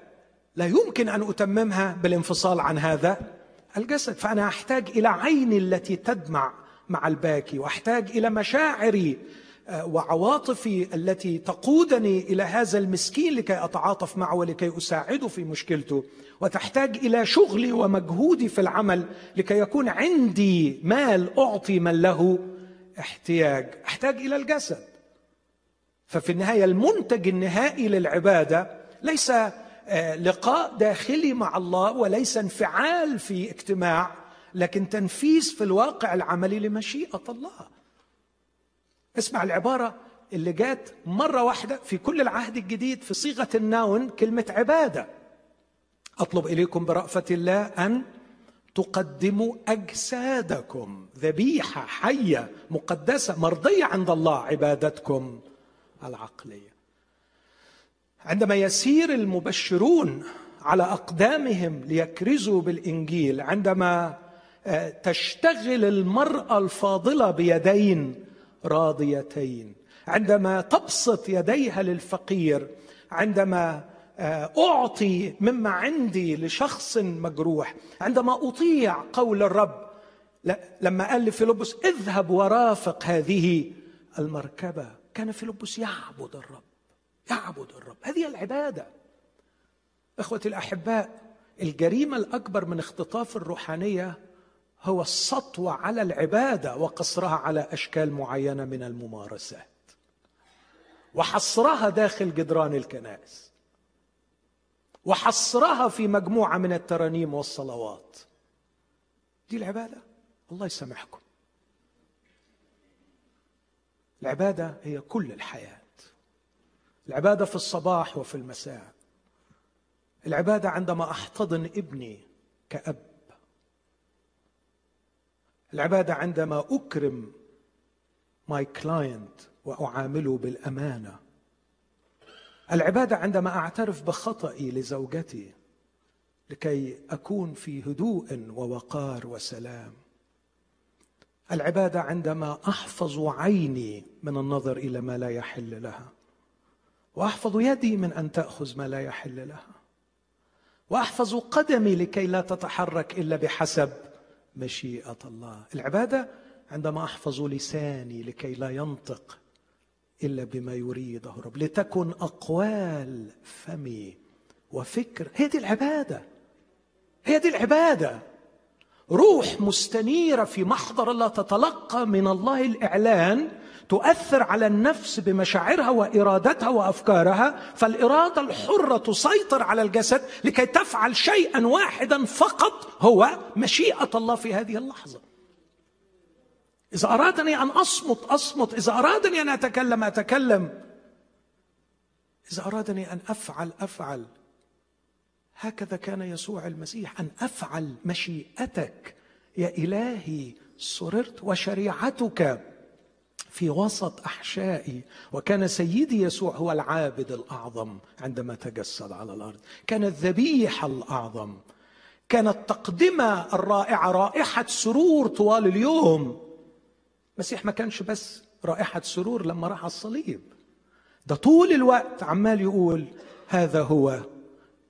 لا يمكن أن أتممها بالانفصال عن هذا. الجسد فأنا أحتاج إلى عيني التي تدمع مع الباكي وأحتاج إلى مشاعري آه، وعواطفي التي تقودني إلى هذا المسكين لكي أتعاطف معه ولكي أساعده في مشكلته. وتحتاج إلى شغلي ومجهودي في العمل لكي يكون عندي مال أعطي من له احتياج. أحتاج إلى الجسد. ففي النهاية المنتج النهائي للعبادة ليس لقاء داخلي مع الله وليس انفعال في اجتماع لكن تنفيذ في الواقع العملي لمشيئة الله. اسمع العبارة اللي جات مرة واحدة في كل العهد الجديد في صيغة الناون كلمة عبادة. أطلب إليكم برأفة الله أن تقدموا أجسادكم ذبيحة حية مقدسة مرضية عند الله عبادتكم العقلية. عندما يسير المبشرون على أقدامهم ليكرزوا بالإنجيل عندما آه، تشتغل المرأة الفاضلة بيدين راضيتين عندما تبسط يديها للفقير عندما آه، أعطي مما عندي لشخص مجروح عندما أطيع قول الرب لما قال لفيلبس اذهب ورافق هذه المركبة كان فيلبس يعبد الرب. يعبد الرب. هذه العبادة. اخوتي الأحباء الجريمة الأكبر من اختطاف الروحانية هو السطو على العبادة وقصرها على أشكال معينة من الممارسات. وحصرها داخل جدران الكنائس. وحصرها في مجموعة من الترانيم والصلوات. دي العبادة. الله يسامحكم. العبادة هي كل الحياة. العبادة في الصباح وفي المساء. العبادة عندما أحتضن ابني كأب. العبادة عندما أكرم my client وأعامله بالأمانة. العبادة عندما أعترف بخطئي لزوجتي لكي أكون في هدوء ووقار وسلام. العبادة عندما أحفظ عيني من النظر إلى ما لا يحل لها. وأحفظ يدي من أن تأخذ ما لا يحل لها. وأحفظ قدمي لكي لا تتحرك إلا بحسب مشيئة الله. العبادة عندما أحفظ لساني لكي لا ينطق إلا بما يريده رب لتكن أقوال فمي وفكر. هي دي العبادة هي دي العبادة روح مستنيرة في محضر الله تتلقى من الله الإعلان تؤثر على النفس بمشاعرها وإرادتها وأفكارها فالإرادة الحرة تسيطر على الجسد لكي تفعل شيئا واحدا فقط هو مشيئة الله في هذه اللحظة. إذا أرادني أن أصمت أصمت. إذا أرادني أن أتكلم أتكلم. إذا أرادني أن أفعل أفعل. هكذا كان يسوع المسيح أن أفعل مشيئتك. يا إلهي سررت وشريعتك. في وسط أحشائي. وكان سيدي يسوع هو العابد الأعظم عندما تجسد على الأرض. كان الذبيحة الأعظم. كانت تقدمة الرائعة رائحة سرور طوال اليوم. المسيح ما كانش بس رائحة سرور لما راح على الصليب. ده طول الوقت عمال يقول هذا هو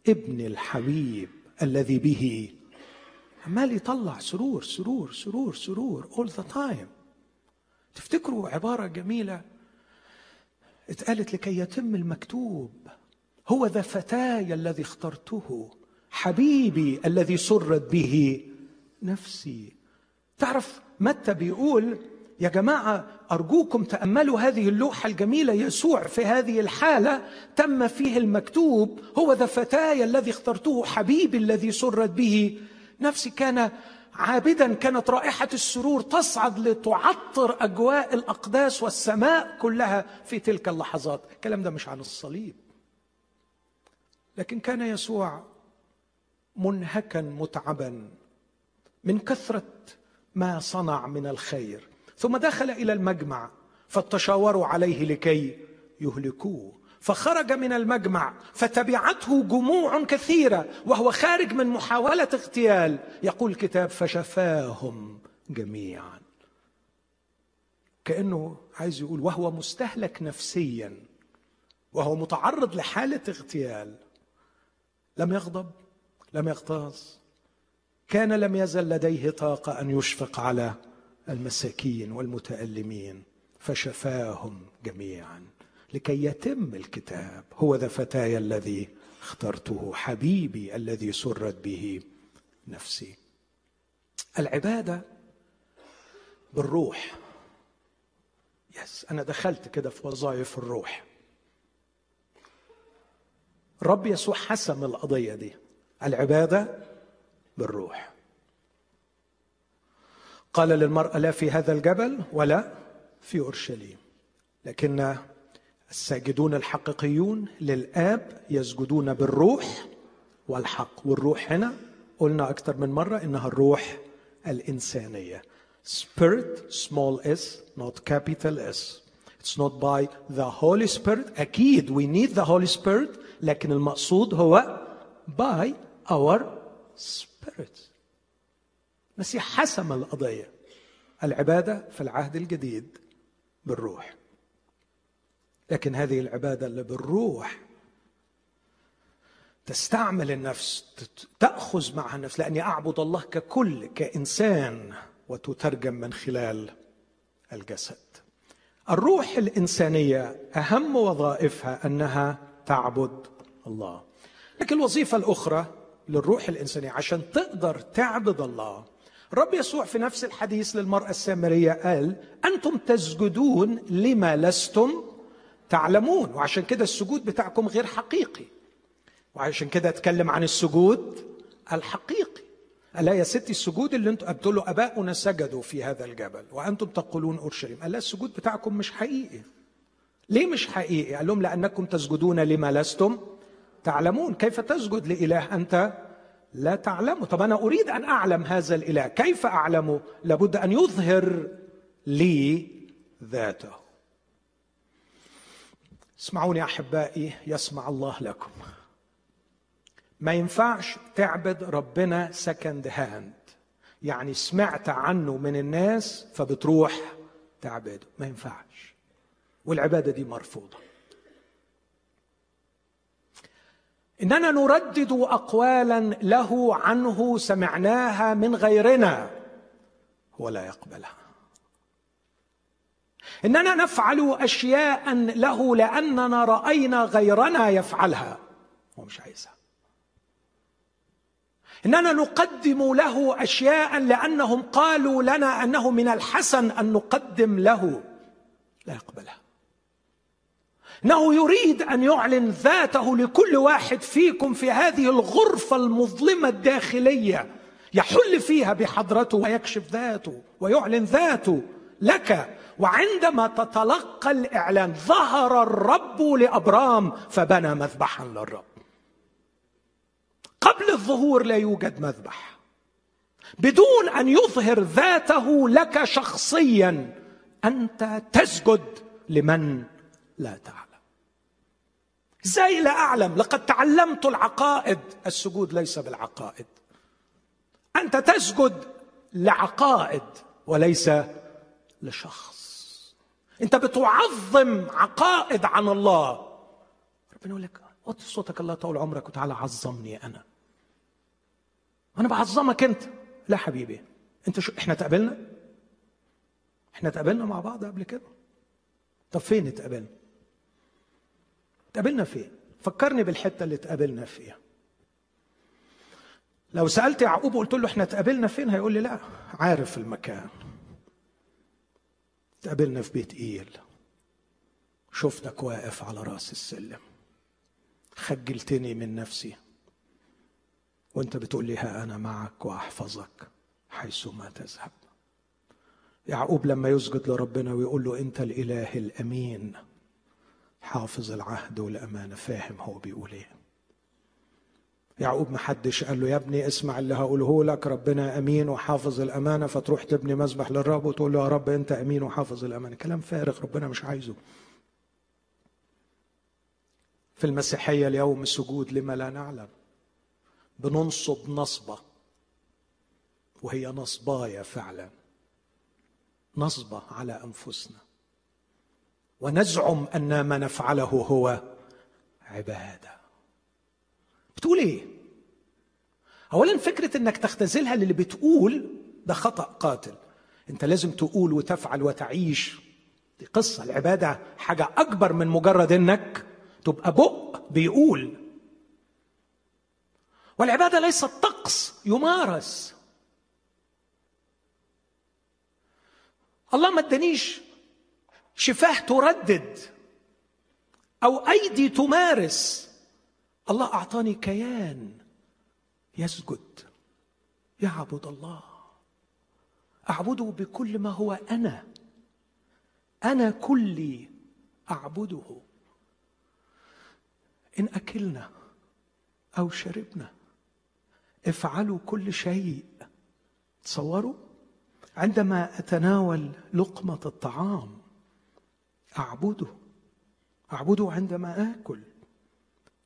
ابن الحبيب الذي به. عمال يطلع سرور سرور سرور سرور all the time. تفتكروا عبارة جميلة اتقالت لكي يتم المكتوب. هو ذا فتاي الذي اخترته حبيبي الذي سرت به نفسي. تعرف متى بيقول يا جماعة أرجوكم تأملوا هذه اللوحة الجميلة يسوع في هذه الحالة تم فيه المكتوب. هو ذا فتاي الذي اخترته حبيبي الذي سرت به نفسي. كان عابدا كانت رائحة السرور تصعد لتعطر أجواء الأقداس والسماء كلها في تلك اللحظات. الكلام ده مش عن الصليب. لكن كان يسوع منهكا متعبا من كثرة ما صنع من الخير. ثم دخل إلى المجمع فتشاوروا عليه لكي يهلكوه. فخرج من المجمع فتبعته جموع كثيرة وهو خارج من محاولة اغتيال. يقول الكتاب فشفاهم جميعا. كأنه عايز يقول وهو مستهلك نفسيا وهو متعرض لحالة اغتيال. لم يغضب لم يغتاظ كان لم يزل لديه طاقة أن يشفق على المساكين والمتألمين. فشفاهم جميعا. لكي يتم الكتاب. هو ذا فتاي الذي اخترته حبيبي الذي سرت به نفسي. العبادة بالروح. يس أنا دخلت كده في وظائف الروح. الرب يسوع حسم القضية دي. العبادة بالروح. قال للمرأة لا في هذا الجبل ولا في أورشليم. لكن الساجدون الحقيقيون للآب يسجدون بالروح والحق. والروح هنا قلنا أكثر من مرة إنها الروح الإنسانية. Spirit small s not capital s. It's not by the holy spirit. أكيد we need the holy spirit لكن المقصود هو by our spirit. المسيح حسم القضية. العبادة في العهد الجديد بالروح. لكن هذه العبادة اللي بالروح تستعمل النفس تأخذ معها النفس لأني أعبد الله ككل كإنسان وتترجم من خلال الجسد. الروح الإنسانية أهم وظائفها أنها تعبد الله. لكن الوظيفة الأخرى للروح الإنسانية عشان تقدر تعبد الله. الرب يسوع في نفس الحديث للمرأة السامرية قال أنتم تسجدون لما لستم تعلمون وعشان كده السجود بتاعكم غير حقيقي. وعشان كده أتكلم عن السجود الحقيقي. ألا يا ستي السجود اللي أنتم قلت له أباؤنا سجدوا في هذا الجبل وأنتم تقولون أورشليم. قال لا السجود بتاعكم مش حقيقي. ليه مش حقيقي؟ قال لهم لأنكم تسجدون لما لستم تعلمون. كيف تسجد لإله أنت لا تعلمه طب أنا أريد أن أعلم هذا الإله. كيف اعلمه لابد أن يظهر لي ذاته. اسمعوني أحبائي يسمع الله لكم. ما ينفعش تعبد ربنا second hand يعني سمعت عنه من الناس فبتروح تعبده. ما ينفعش. والعبادة دي مرفوضة. إننا نردد اقوالا له عنه سمعناها من غيرنا. هو لا يقبلها. إننا نفعل أشياء له لأننا رأينا غيرنا يفعلها. هو مش عايزها. إننا نقدم له أشياء لأنهم قالوا لنا أنه من الحسن أن نقدم له. لا يقبلها. إنه يريد أن يعلن ذاته لكل واحد فيكم في هذه الغرفة المظلمة الداخلية. يحل فيها بحضرته ويكشف ذاته ويعلن ذاته لك. وعندما تتلقى الإعلان ظهر الرب لأبرام فبنى مذبحا للرب. قبل الظهور لا يوجد مذبح. بدون أن يظهر ذاته لك شخصيا أنت تسجد لمن لا تعلم. إزاي لا أعلم؟ لقد تعلمت العقائد. السجود ليس بالعقائد. أنت تسجد لعقائد وليس لشخص. انت بتعظم عقائد عن الله. ربنا يقول لك وطي صوتك الله طول عمرك وتعالى عظمني أنا. أنا بعظمك أنت. لا حبيبي أنت شو إحنا تقابلنا؟ إحنا تقابلنا مع بعض قبل كده؟ طب فين اتقابلنا اتقابلنا فين؟ فكرني بالحتة اللي اتقابلنا فيها. لو سألت يعقوب وقلت له إحنا اتقابلنا فين هيقول لي لا عارف المكان. اتقابلنا في بيت إيل. شفتك واقف على رأس السلم. خجلتني من نفسي. وانت بتقول لي ها أنا معك وأحفظك حيثما تذهب. يعقوب لما يسجد لربنا ويقول له أنت الإله الأمين حافظ العهد والأمانة فاهم هو بيقول إيه. يعقوب ما حدش قال له يا ابني اسمع اللي هقوله لك ربنا أمين وحافظ الأمانة. فتروح تبني مذبح للرب وتقول له يا رب أنت أمين وحافظ الأمانة. كلام فارغ ربنا مش عايزه. في المسيحية اليوم السجود لما لا نعلم. بننصب نصبة وهي نصبايه فعلا. نصبة على أنفسنا. ونزعم أن ما نفعله هو عبادة. بتقول إيه؟ اولا فكرة إنك تختزلها للي بتقول ده خطأ قاتل. أنت لازم تقول وتفعل وتعيش. دي قصة. العبادة حاجة أكبر من مجرد إنك تبقى بق بيقول. والعبادة ليست طقس يمارس. الله ما ادانيش شفاه تردد أو أيدي تمارس. الله أعطاني كيان. يسجد يعبد الله. أعبده بكل ما هو أنا. أنا كلي أعبده. إن أكلنا أو شربنا افعلوا كل شيء. تصوروا؟ عندما أتناول لقمة الطعام أعبده. أعبده عندما آكل.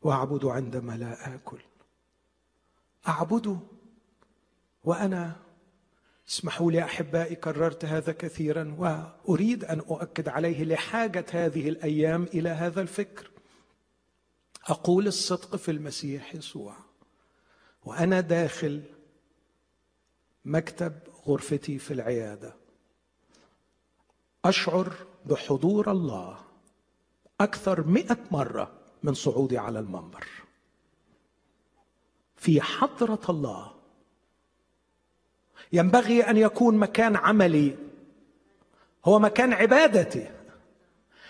واعبده عندما لا اكل اعبده وأنا اسمحوا لي أحبائي كررت هذا كثيرا وأريد أن أؤكد عليه لحاجة هذه الأيام إلى هذا الفكر. أقول الصدق في المسيح يسوع. وأنا داخل مكتب غرفتي في العيادة. أشعر بحضور الله أكثر مئة مرة. من صعودي على المنبر. في حضرة الله ينبغي أن يكون مكان عملي. هو مكان عبادتي.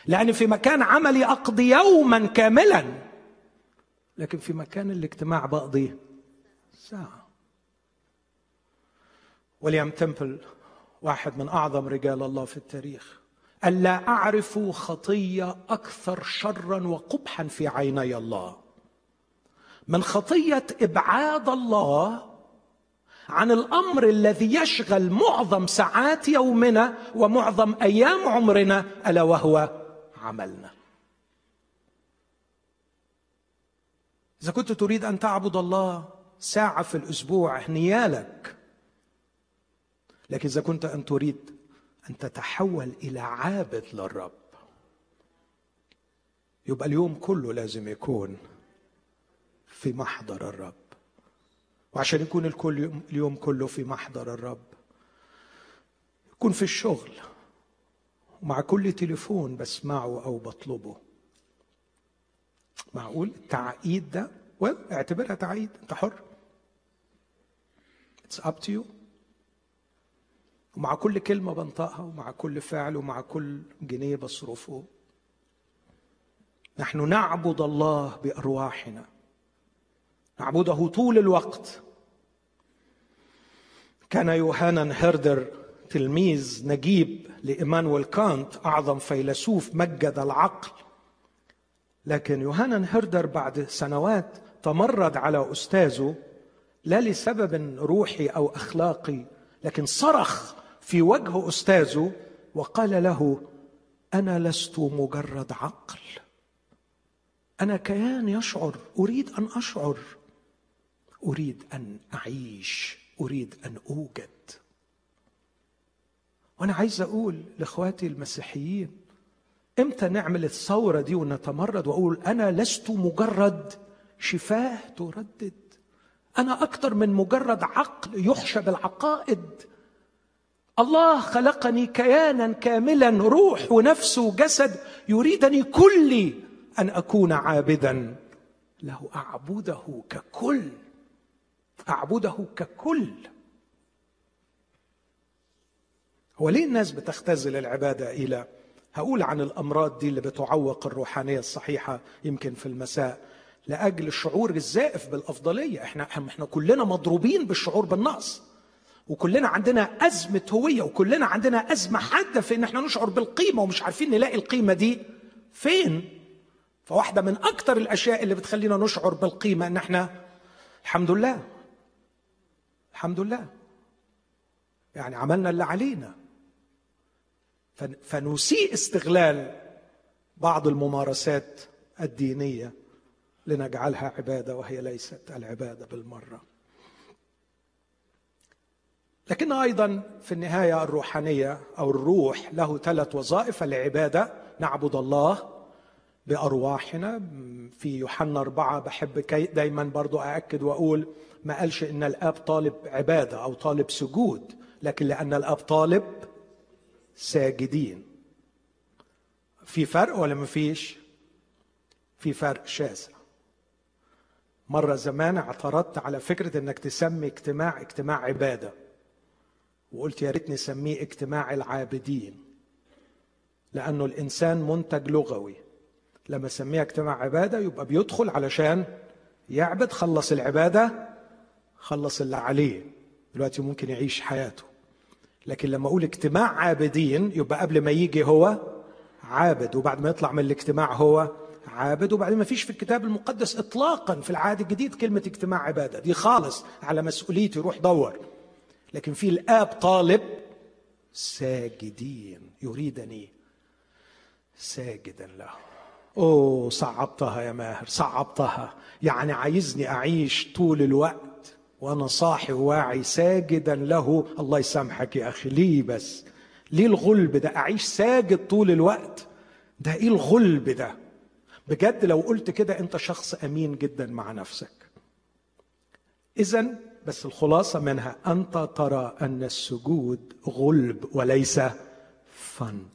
لأن في مكان عملي أقضي يوما كاملا. لكن في مكان الاجتماع بقضي ساعة. وليام تمبل واحد من أعظم رجال الله في التاريخ. ألا أعرف خطيه أكثر شرا وقبحا في عيني الله. من خطية إبعاد الله عن الأمر الذي يشغل معظم ساعات يومنا ومعظم أيام عمرنا ألا وهو عملنا. إذا كنت تريد أن تعبد الله ساعة في الأسبوع هنيالك. لكن إذا كنت أن تريد أن تتحول إلى عابد للرب. يبقى اليوم كله لازم يكون في محضر الرب. وعشان يكون الكل اليوم كله في محضر الرب يكون في الشغل ومع كل تليفون بسمعه أو بطلبه. معقول؟ التعقيد ده؟ well, اعتبرها تعقيد. أنت حر. It's up to you. ومع كل كلمة بنطقها ومع كل فعل ومع كل جنيه بصرفه. نحن نعبد الله بأرواحنا. نعبده طول الوقت. كان يوهانا هيردر تلميذ نجيب لإيمانويل كانت أعظم فيلسوف مجد العقل. لكن يوهانا هيردر بعد سنوات تمرد على أستاذه لا لسبب روحي أو أخلاقي لكن صرخ في وجه أستاذه وقال له أنا لست مجرد عقل. أنا كيان يشعر أريد أن أشعر. أريد أن أعيش أريد أن أوجد. وأنا عايز أقول لإخواتي المسيحيين إمتى نعمل الثورة دي ونتمرد وأقول أنا لست مجرد شفاه تردد؟ أنا أكثر من مجرد عقل يحشى بالعقائد. الله خلقني كيانا كاملا روح ونفس وجسد يريدني كلي أن أكون عابدا. له أعبده ككل أعبده ككل. هو ليه الناس بتختزل العبادة إلى هقول عن الأمراض دي اللي بتعوق الروحانية الصحيحة يمكن في المساء؟ لأجل الشعور الزائف بالأفضلية. إحنا إحنا كلنا مضروبين بالشعور بالنقص. وكلنا عندنا أزمة هوية وكلنا عندنا أزمة حادة في إن إحنا نشعر بالقيمة ومش عارفين نلاقي القيمة دي فين. فواحدة من أكثر الأشياء اللي بتخلينا نشعر بالقيمة إن إحنا الحمد لله الحمد لله. يعني عملنا اللي علينا. فنسيء استغلال بعض الممارسات الدينية لنجعلها عبادة وهي ليست العبادة بالمرة. لكن أيضا في النهاية الروحانية أو الروح له ثلاث وظائف العبادة نعبد الله بأرواحنا. في يوحنا أربعة بحب دايما برضو أأكد وأقول ما قالش إن الآب طالب عبادة أو طالب سجود لكن لأن الآب طالب ساجدين. في فرق ولا ما فيش؟ في فرق شاسع. مرة زمان اعترضت على فكرة إنك تسمي اجتماع اجتماع عبادة. وقلت يا ريت نسميه اجتماع العابدين لأنه الإنسان منتج لغوي. لما سميها اجتماع عبادة يبقى بيدخل علشان يعبد خلص العبادة خلص اللي عليه. دلوقتي ممكن يعيش حياته. لكن لما أقول اجتماع عابدين يبقى قبل ما يجي هو عابد وبعد ما يطلع من الاجتماع هو عابد. وبعدين ما فيش في الكتاب المقدس اطلاقا في العهد الجديد كلمة اجتماع عبادة. دي خالص على مسؤوليتي روح دور. لكن في الآب طالب ساجدين يريدني ساجدا له. أوه صعبتها يا ماهر صعبتها. يعني عايزني أعيش طول الوقت وأنا صاحي وواعي ساجدا له. الله يسامحك يا أخي ليه بس؟ ليه الغلب ده؟ أعيش ساجد طول الوقت؟ ده إيه الغلب ده؟ بجد لو قلت كده أنت شخص أمين جدا مع نفسك. اذا بس الخلاصة منها أنت ترى أن السجود غلب وليس fun.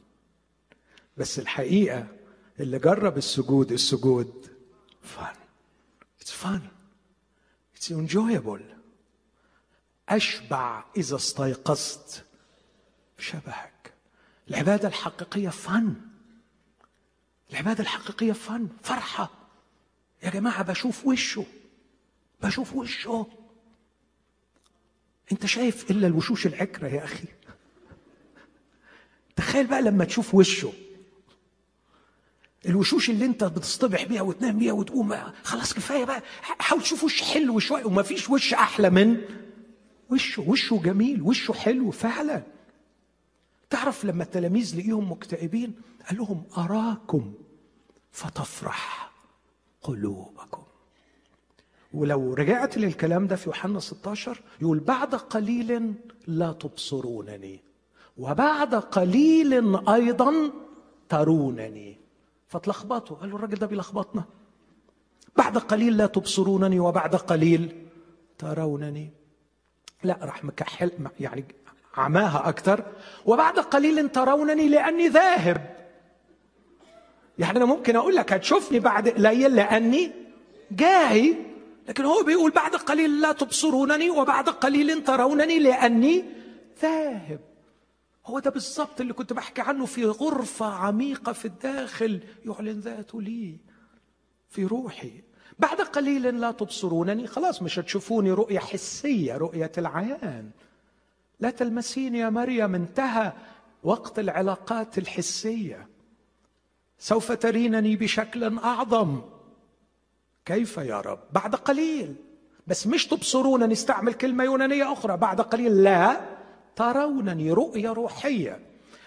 بس الحقيقة اللي جرب السجود السجود fun. it's fun it's enjoyable أشبع إذا استيقظت شبهك العبادة الحقيقية fun العبادة الحقيقية fun فرحة. يا جماعة بشوف وشه. بشوف وشه. انت شايف إلا الوشوش العكرة يا أخي. تخيل بقى لما تشوف وشه. الوشوش اللي انت بتصطبح بيها وتنام بيها وتقوم خلاص كفاية بقى. حاول تشوف وش حلو شوية وما فيش وش أحلى من وشه. وشه جميل وشه حلو فعلا. تعرف لما التلاميذ لقيهم مكتئبين قال لهم أراكم فتفرح قلوبكم. ولو رجعت للكلام ده في يوحنا 16 يقول بعد قليل لا تبصرونني وبعد قليل أيضا ترونني. فتلخبطوا قالوا الراجل ده بيلخبطنا. بعد قليل لا تبصرونني وبعد قليل ترونني. لا راح مكحل يعني عماها أكثر وبعد قليل ترونني لأني ذاهب. يعني أنا ممكن أقول لك هتشوفني بعد قليل لأني جاي لكن هو بيقول بعد قليل لا تبصرونني وبعد قليل ترونني لأني ذاهب. هو ده بالظبط اللي كنت بحكي عنه في غرفة عميقة في الداخل. يعلن ذاته لي في روحي. بعد قليل لا تبصرونني. خلاص مش هتشوفوني رؤية حسية رؤية العيان. لا تلمسيني يا مريم انتهى وقت العلاقات الحسية. سوف ترينني بشكل أعظم. كيف يا رب؟ بعد قليل. بس مش تبصرون نستعمل كلمة يونانية أخرى. بعد قليل لا. ترونني رؤيه روحية.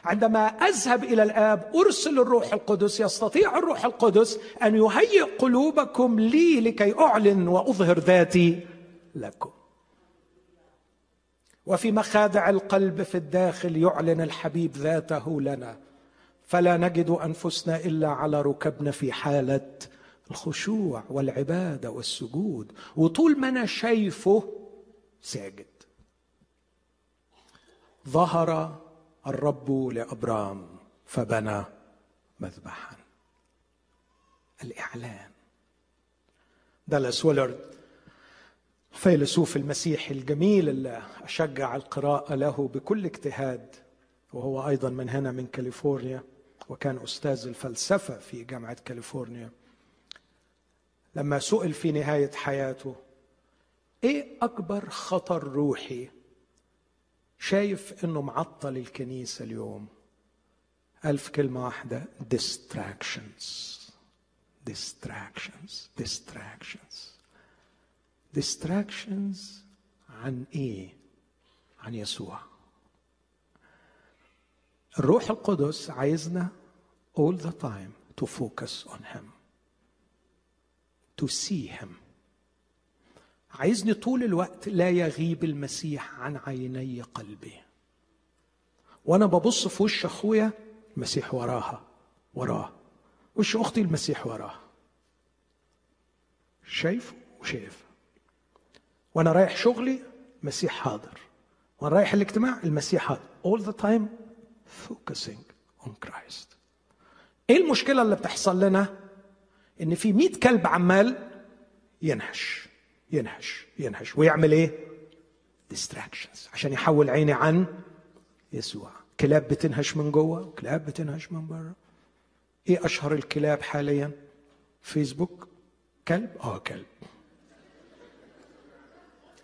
عندما أذهب إلى الآب أرسل الروح القدس يستطيع الروح القدس أن يهيئ قلوبكم لي لكي أعلن وأظهر ذاتي لكم. وفي مخادع القلب في الداخل يعلن الحبيب ذاته لنا. فلا نجد أنفسنا إلا على ركبنا في حالة الخشوع والعبادة والسجود وطول ما أنا شايفه ساجد. ظهر الرب لأبرام فبنى مذبحا. الإعلان. دالاس ويلرد فيلسوف المسيحي الجميل اللي أشجع القراءة له بكل اجتهاد وهو أيضا من هنا من كاليفورنيا وكان أستاذ الفلسفة في جامعة كاليفورنيا. لما سئل في نهاية حياته إيه أكبر خطر روحي؟ شايف إنه معطل الكنيسة اليوم. في كلمة واحدة distractions. distractions distractions. distractions عن إيه؟ عن يسوع. الروح القدس عايزنا all the time to focus on him. Him عايزني طول الوقت لا يغيب المسيح عن عيني قلبي. وأنا ببص في وش أخويا المسيح وراها وراه. وش أختي المسيح وراها. شايف وشايف. وأنا رايح شغلي المسيح حاضر. وأنا رايح الاجتماع المسيح حاضر. All the time focusing on Christ. إيه المشكلة اللي بتحصل لنا؟ إن في مئة كلب عمال ينهش ينهش ينهش ويعمل إيه؟ distractions عشان يحول عيني عن يسوع. كلاب بتنهش من جوه وكلاب بتنهش من بره. إيه أشهر الكلاب حاليا؟ فيسبوك كلب؟ آه كلب.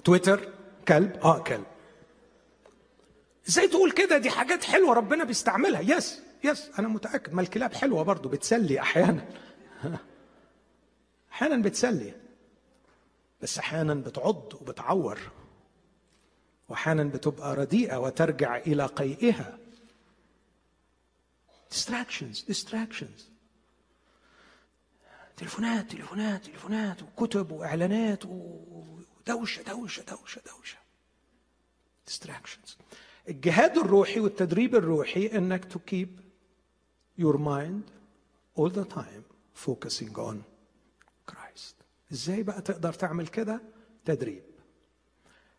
تويتر كلب؟ آه كلب. إزاي تقول كده؟ دي حاجات حلوة ربنا بيستعملها. yes yes أنا متأكد. ما الكلاب حلوة برضه بتسلي أحيانا. (laughs) أحيانا بتسلي بس أحيانا بتعض وبتعور واحيانا بتبقى رديئة وترجع إلى قيئها. Distractions distractions. تليفونات تليفونات تليفونات وكتب وإعلانات ودوشة دوشة دوشة دوشة. Distractions. الجهاد الروحي والتدريب الروحي إنك to keep your mind all the time focusing on Christ. إزاي بقى تقدر تعمل كده؟ تدريب.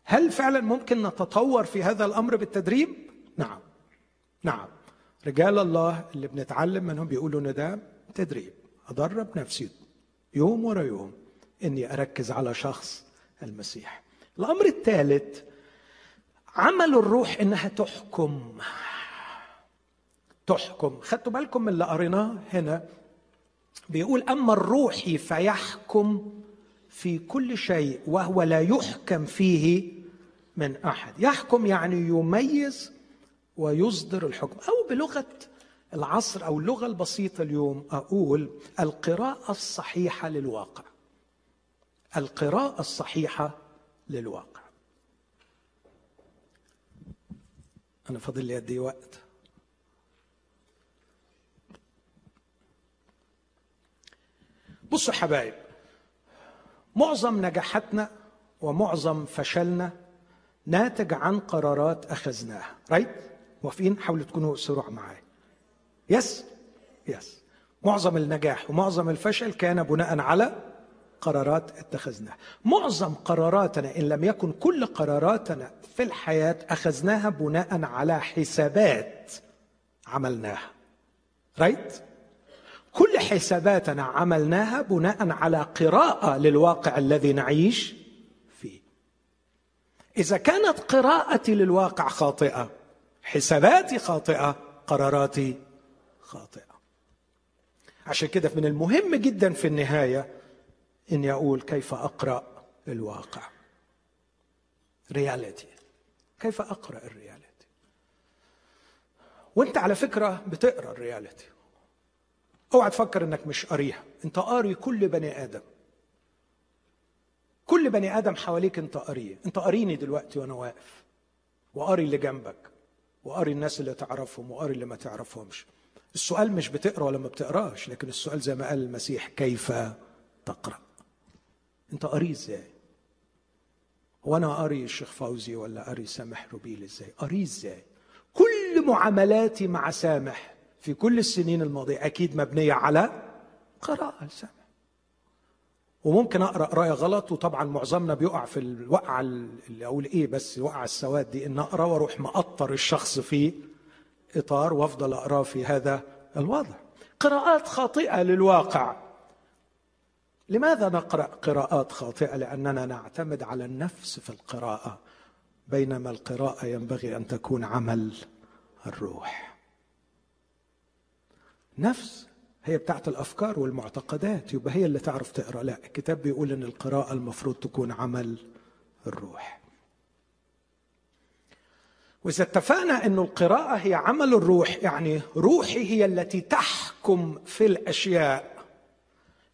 هل فعلا ممكن نتطور في هذا الأمر بالتدريب؟ نعم. نعم. رجال الله اللي بنتعلم منهم بيقولوا إن ده تدريب. أدرب نفسي يوم ورا يوم إني أركز على شخص المسيح. الأمر الثالث عمل الروح إنها تحكم. تحكم. خدتوا بالكم من اللي قريناه هنا؟ بيقول أما الروحي فيحكم في كل شيء وهو لا يحكم فيه من أحد. يحكم يعني يميز ويصدر الحكم. أو بلغة العصر أو اللغة البسيطة اليوم أقول القراءة الصحيحة للواقع. القراءة الصحيحة للواقع. أنا فاضل لي قد إيه وقت؟ بصوا حبايب معظم نجاحاتنا ومعظم فشلنا ناتج عن قرارات أخذناها right موافقين؟ حاولوا تكونوا سرع معايا. yes yes معظم النجاح ومعظم الفشل كان بناء على قرارات اتخذناها. معظم قراراتنا إن لم يكن كل قراراتنا في الحياة أخذناها بناء على حسابات عملناها. رايت كل حساباتنا عملناها بناء على قراءة للواقع الذي نعيش فيه. إذا كانت قراءتي للواقع خاطئة حساباتي خاطئة قراراتي خاطئة. عشان كده من المهم جدا في النهاية إني أقول كيف أقرأ الواقع. reality كيف أقرأ ال reality؟ وأنت على فكرة بتقرأ ال reality. اوعى تفكر انك مش قاريها انت قاري كل بني آدم. كل بني آدم حواليك انت قاريه انت قاريني دلوقتي وأنا واقف. وقاري اللي جنبك. وقاري الناس اللي تعرفهم. وقاري اللي ما تعرفهمش. السؤال مش بتقرأ ولا ما بتقراش لكن السؤال زي ما قال المسيح كيف تقرأ؟ انت قاري إزاي؟ هو أنا قاري الشيخ فوزي ولا قاري سامح روبيل إزاي؟ قاري إزاي؟ كل معاملاتي مع سامح في كل السنين الماضية أكيد مبنية على قراءة لسامح. وممكن أقرأ قرايه غلط وطبعا معظمنا بيقع في الوقعه اللي أقول إيه بس الوقعه السواد دي إن أقرأ وأروح مقطر الشخص في إطار وأفضل أقرأه في هذا الوضع. قراءات خاطئة للواقع. لماذا نقرأ قراءات خاطئة؟ لأننا نعتمد على النفس في القراءة. بينما القراءة ينبغي أن تكون عمل الروح. نفس هي بتاعت الأفكار والمعتقدات. يبقى هي اللي تعرف تقرأ. لا الكتاب بيقول إن القراءة المفروض تكون عمل الروح. وإذا اتفقنا إن القراءة هي عمل الروح يعني روحي هي التي تحكم في الأشياء.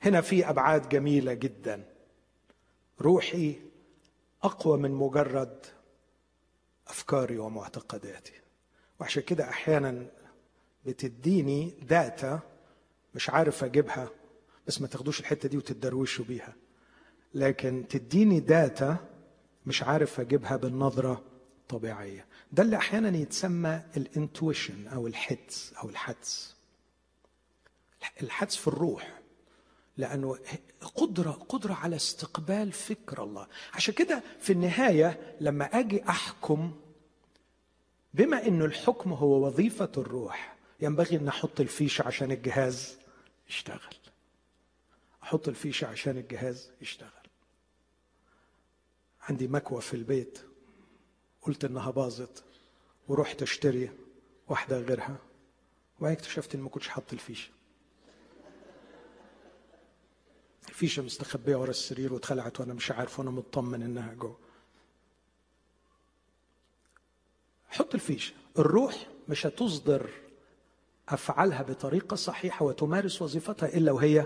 هنا في أبعاد جميلة جدا. روحي أقوى من مجرد أفكاري ومعتقداتي. وعشان كده أحيانا بتديني data مش عارف أجيبها بس ما تاخدوش الحتة دي وتتدروشوا بيها. لكن تديني data مش عارف أجيبها بالنظرة طبيعية. ده اللي أحيانا يتسمى الإنتويشن أو الحدس أو الحدس. الحدس في الروح لأنه قدرة قدرة على استقبال فكر الله. عشان كده في النهاية لما أجي أحكم بما إنه الحكم هو وظيفة الروح ينبغي إن أحط الفيشه عشان الجهاز يشتغل. أحط الفيشه عشان الجهاز يشتغل. عندي مكوى في البيت. قلت إنها باظت. ورحت أشتري واحدة غيرها. وبعدين اكتشفت إني ما كنتش حاطط الفيشة الفيشة مستخبية ورا السرير واتخلعت وأنا مش عارف وأنا مطمن إنها جوه. حط الفيشة. الروح مش هتصدر أفعالها بطريقة صحيحة وتمارس وظيفتها إلا وهي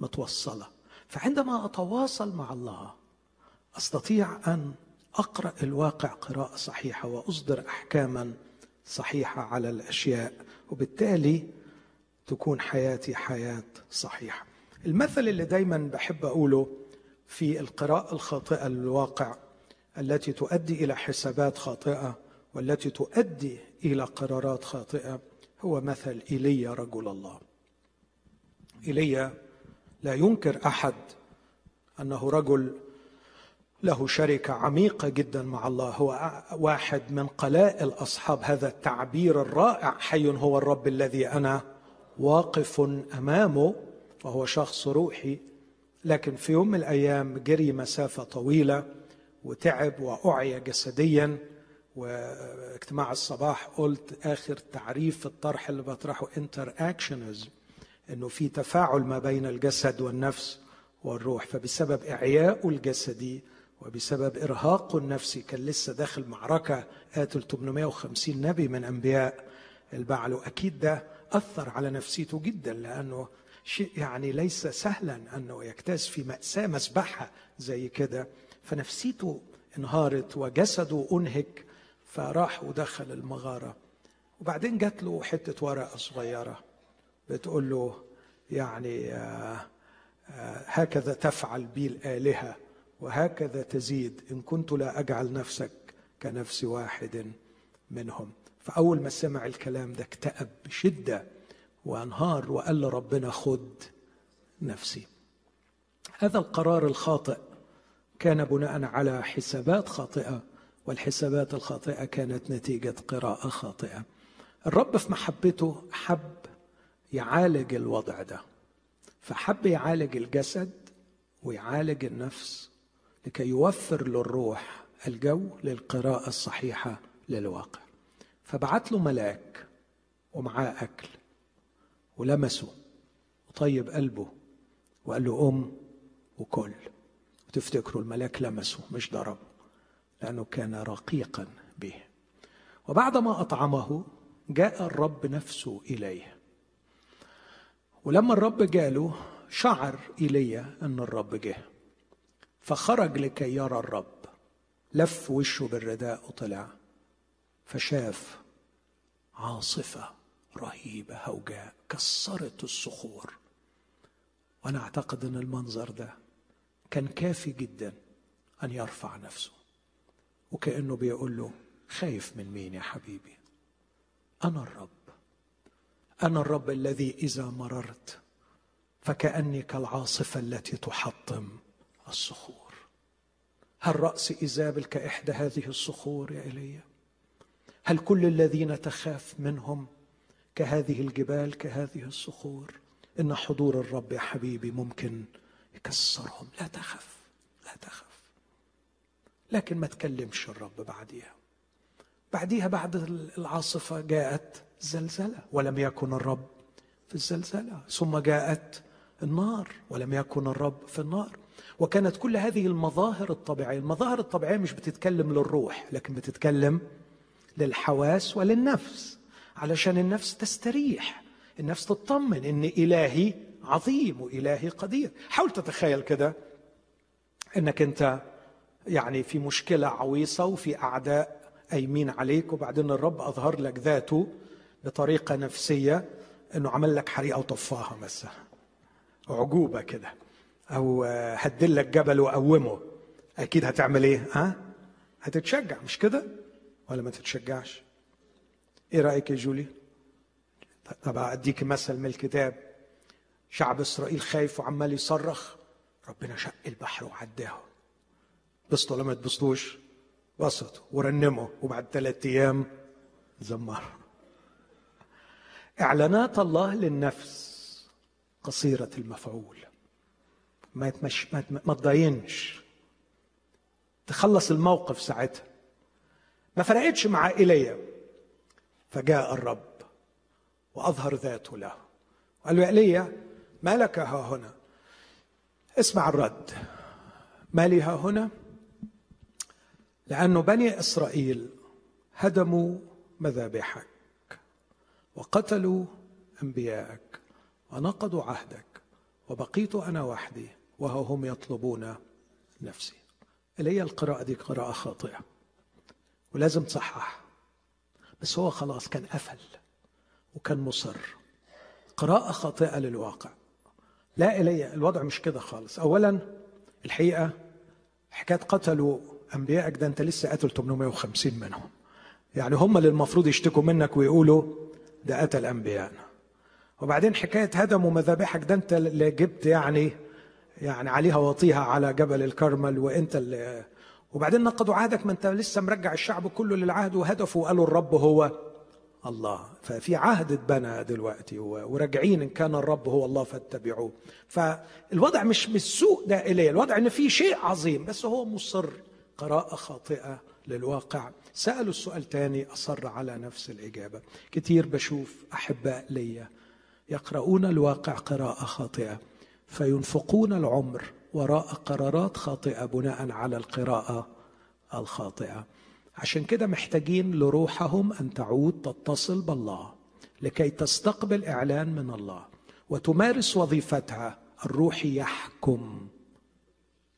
متوصلة. فعندما أتواصل مع الله أستطيع أن أقرأ الواقع قراءة صحيحة وأصدر أحكاما صحيحة على الأشياء وبالتالي تكون حياتي حياة صحيحة. المثل اللي دايما بحب أقوله في القراءة الخاطئة للواقع التي تؤدي إلى حسابات خاطئة والتي تؤدي إلى قرارات خاطئة هو مثل إيليا رجل الله. إيليا لا ينكر أحد أنه رجل له شركة عميقة جدا مع الله. هو واحد من قلائل أصحاب هذا التعبير الرائع. حي هو الرب الذي أنا واقف أمامه وهو شخص روحي. لكن في يوم من الأيام جري مسافة طويلة وتعب وأعيا جسديا. واجتماع الصباح قلت آخر تعريف في الطرح اللي بطرحه انتر اكشنزم إنه في تفاعل ما بين الجسد والنفس والروح فبسبب اعيائه الجسدي وبسبب ارهاقه النفسي كان لسه داخل معركة قاتل 850 نبي من أنبياء. البعل واكيد ده أثر على نفسيته جدا لأنه شيء يعني ليس سهلا أنه يجتاز في مأساة مسبحة زي كده. فنفسيته انهارت وجسده أنهك فراح ودخل المغارة. وبعدين جات له حتة ورقة صغيرة. بتقول له يعني آه آه هكذا تفعل بي الالهه وهكذا تزيد. إن كنت لا أجعل نفسك كنفس واحد منهم. فأول ما سمع الكلام ده اكتئب بشدة وانهار وقال لربنا خد نفسي. هذا القرار الخاطئ. كان بناء على حسابات خاطئة. والحسابات الخاطئة كانت نتيجة قراءة خاطئة. الرب في محبته حب يعالج الوضع ده. فحب يعالج الجسد ويعالج النفس لكي يوفر للروح الجو للقراءة الصحيحة للواقع. فبعت له ملاك ومعاه أكل ولمسه وطيب قلبه وقال له قم وكل. وتفتكروا الملاك لمسه مش ضربه لأنه كان رقيقا به. وبعدما أطعمه جاء الرب نفسه إليه. ولما الرب جاله شعر إيليا أن الرب جه. فخرج لكي يرى الرب. لف وشه بالرداء وطلع. فشاف عاصفة رهيبة هوجاء كسرت الصخور. وأنا أعتقد أن المنظر ده كان كافي جدا أن يرفع نفسه. وكأنه بيقول له خايف من مين يا حبيبي؟ أنا الرب. أنا الرب الذي إذا مررت فكأني كالعاصفة التي تحطم الصخور. هل رأس إيزابل كإحدى هذه الصخور يا إيليا؟ هل كل الذين تخاف منهم كهذه الجبال كهذه الصخور؟ إن حضور الرب يا حبيبي ممكن يكسرهم. لا تخف لا تخف. لكن ما تكلمش الرب بعديها. بعديها بعد العاصفة جاءت زلزلة ولم يكن الرب في الزلزلة. ثم جاءت النار ولم يكن الرب في النار. وكانت كل هذه المظاهر الطبيعية المظاهر الطبيعية مش بتتكلم للروح لكن بتتكلم للحواس وللنفس علشان النفس تستريح النفس تطمن إن إلهي عظيم وإلهي قدير. حاول تتخيل كده إنك أنت يعني في مشكلة عويصة وفي أعداء أيمين عليك وبعدين الرب أظهر لك ذاته بطريقة نفسية أنه عمل لك حريقة وطفاها مثلا عجوبة كده أو هدل لك جبل وقومه أكيد هتعمل إيه؟ ها؟ هتتشجع مش كده؟ ولا ما تتشجعش؟ إيه رأيك يا جولي؟ طب أديك مثل من الكتاب شعب إسرائيل خايف وعمال يصرخ ربنا شق البحر وعداه بسطوا ولا ما تبسطوش بسطوا ورنموا وبعد ثلاثة أيام زمروا إعلانات الله للنفس قصيرة المفعول. ما يتمش ما, ما تضاينش. تخلص الموقف ساعتها. ما فرقتش مع إيليا. فجاء الرب وأظهر ذاته له. قال له يا إيليا ما لك ها هنا؟ اسمع الرد. ما لي ها هنا؟ لأن بني إسرائيل هدموا مذابحك وقتلوا أنبياءك ونقضوا عهدك وبقيت أنا وحدي وها هم يطلبون نفسي. هي القراءة دي قراءة خاطئة ولازم تصحح. بس هو خلاص كان قفل وكان مصر. قراءة خاطئة للواقع. لا إلي الوضع مش كده خالص. أولا الحقيقة حكاية قتلوا أنبيائك ده أنت لسه قتل 850 منهم. يعني هم اللي المفروض يشتكوا منك ويقولوا ده قتل أنبيائنا وبعدين حكاية هدموا مذابحك ده أنت اللي جبت يعني يعني عليها وطيها على جبل الكرمل وأنت اللي وبعدين نقضوا عهدك ما أنت لسه مرجع الشعب كله للعهد وهدفوا وقالوا الرب هو الله. ففي عهد اتبنى دلوقتي وراجعين إن كان الرب هو الله فاتبعوه. فالوضع مش بالسوء ده إليه. الوضع إن في شيء عظيم بس هو مصر قراءة خاطئة للواقع. سألوا السؤال تاني أصر على نفس الإجابة. كتير بشوف أحباء ليا يقرؤون الواقع قراءة خاطئة فينفقون العمر وراء قرارات خاطئة بناء على القراءة الخاطئة. عشان كده محتاجين لروحهم أن تعود تتصل بالله لكي تستقبل إعلان من الله وتمارس وظيفتها. الروح يحكم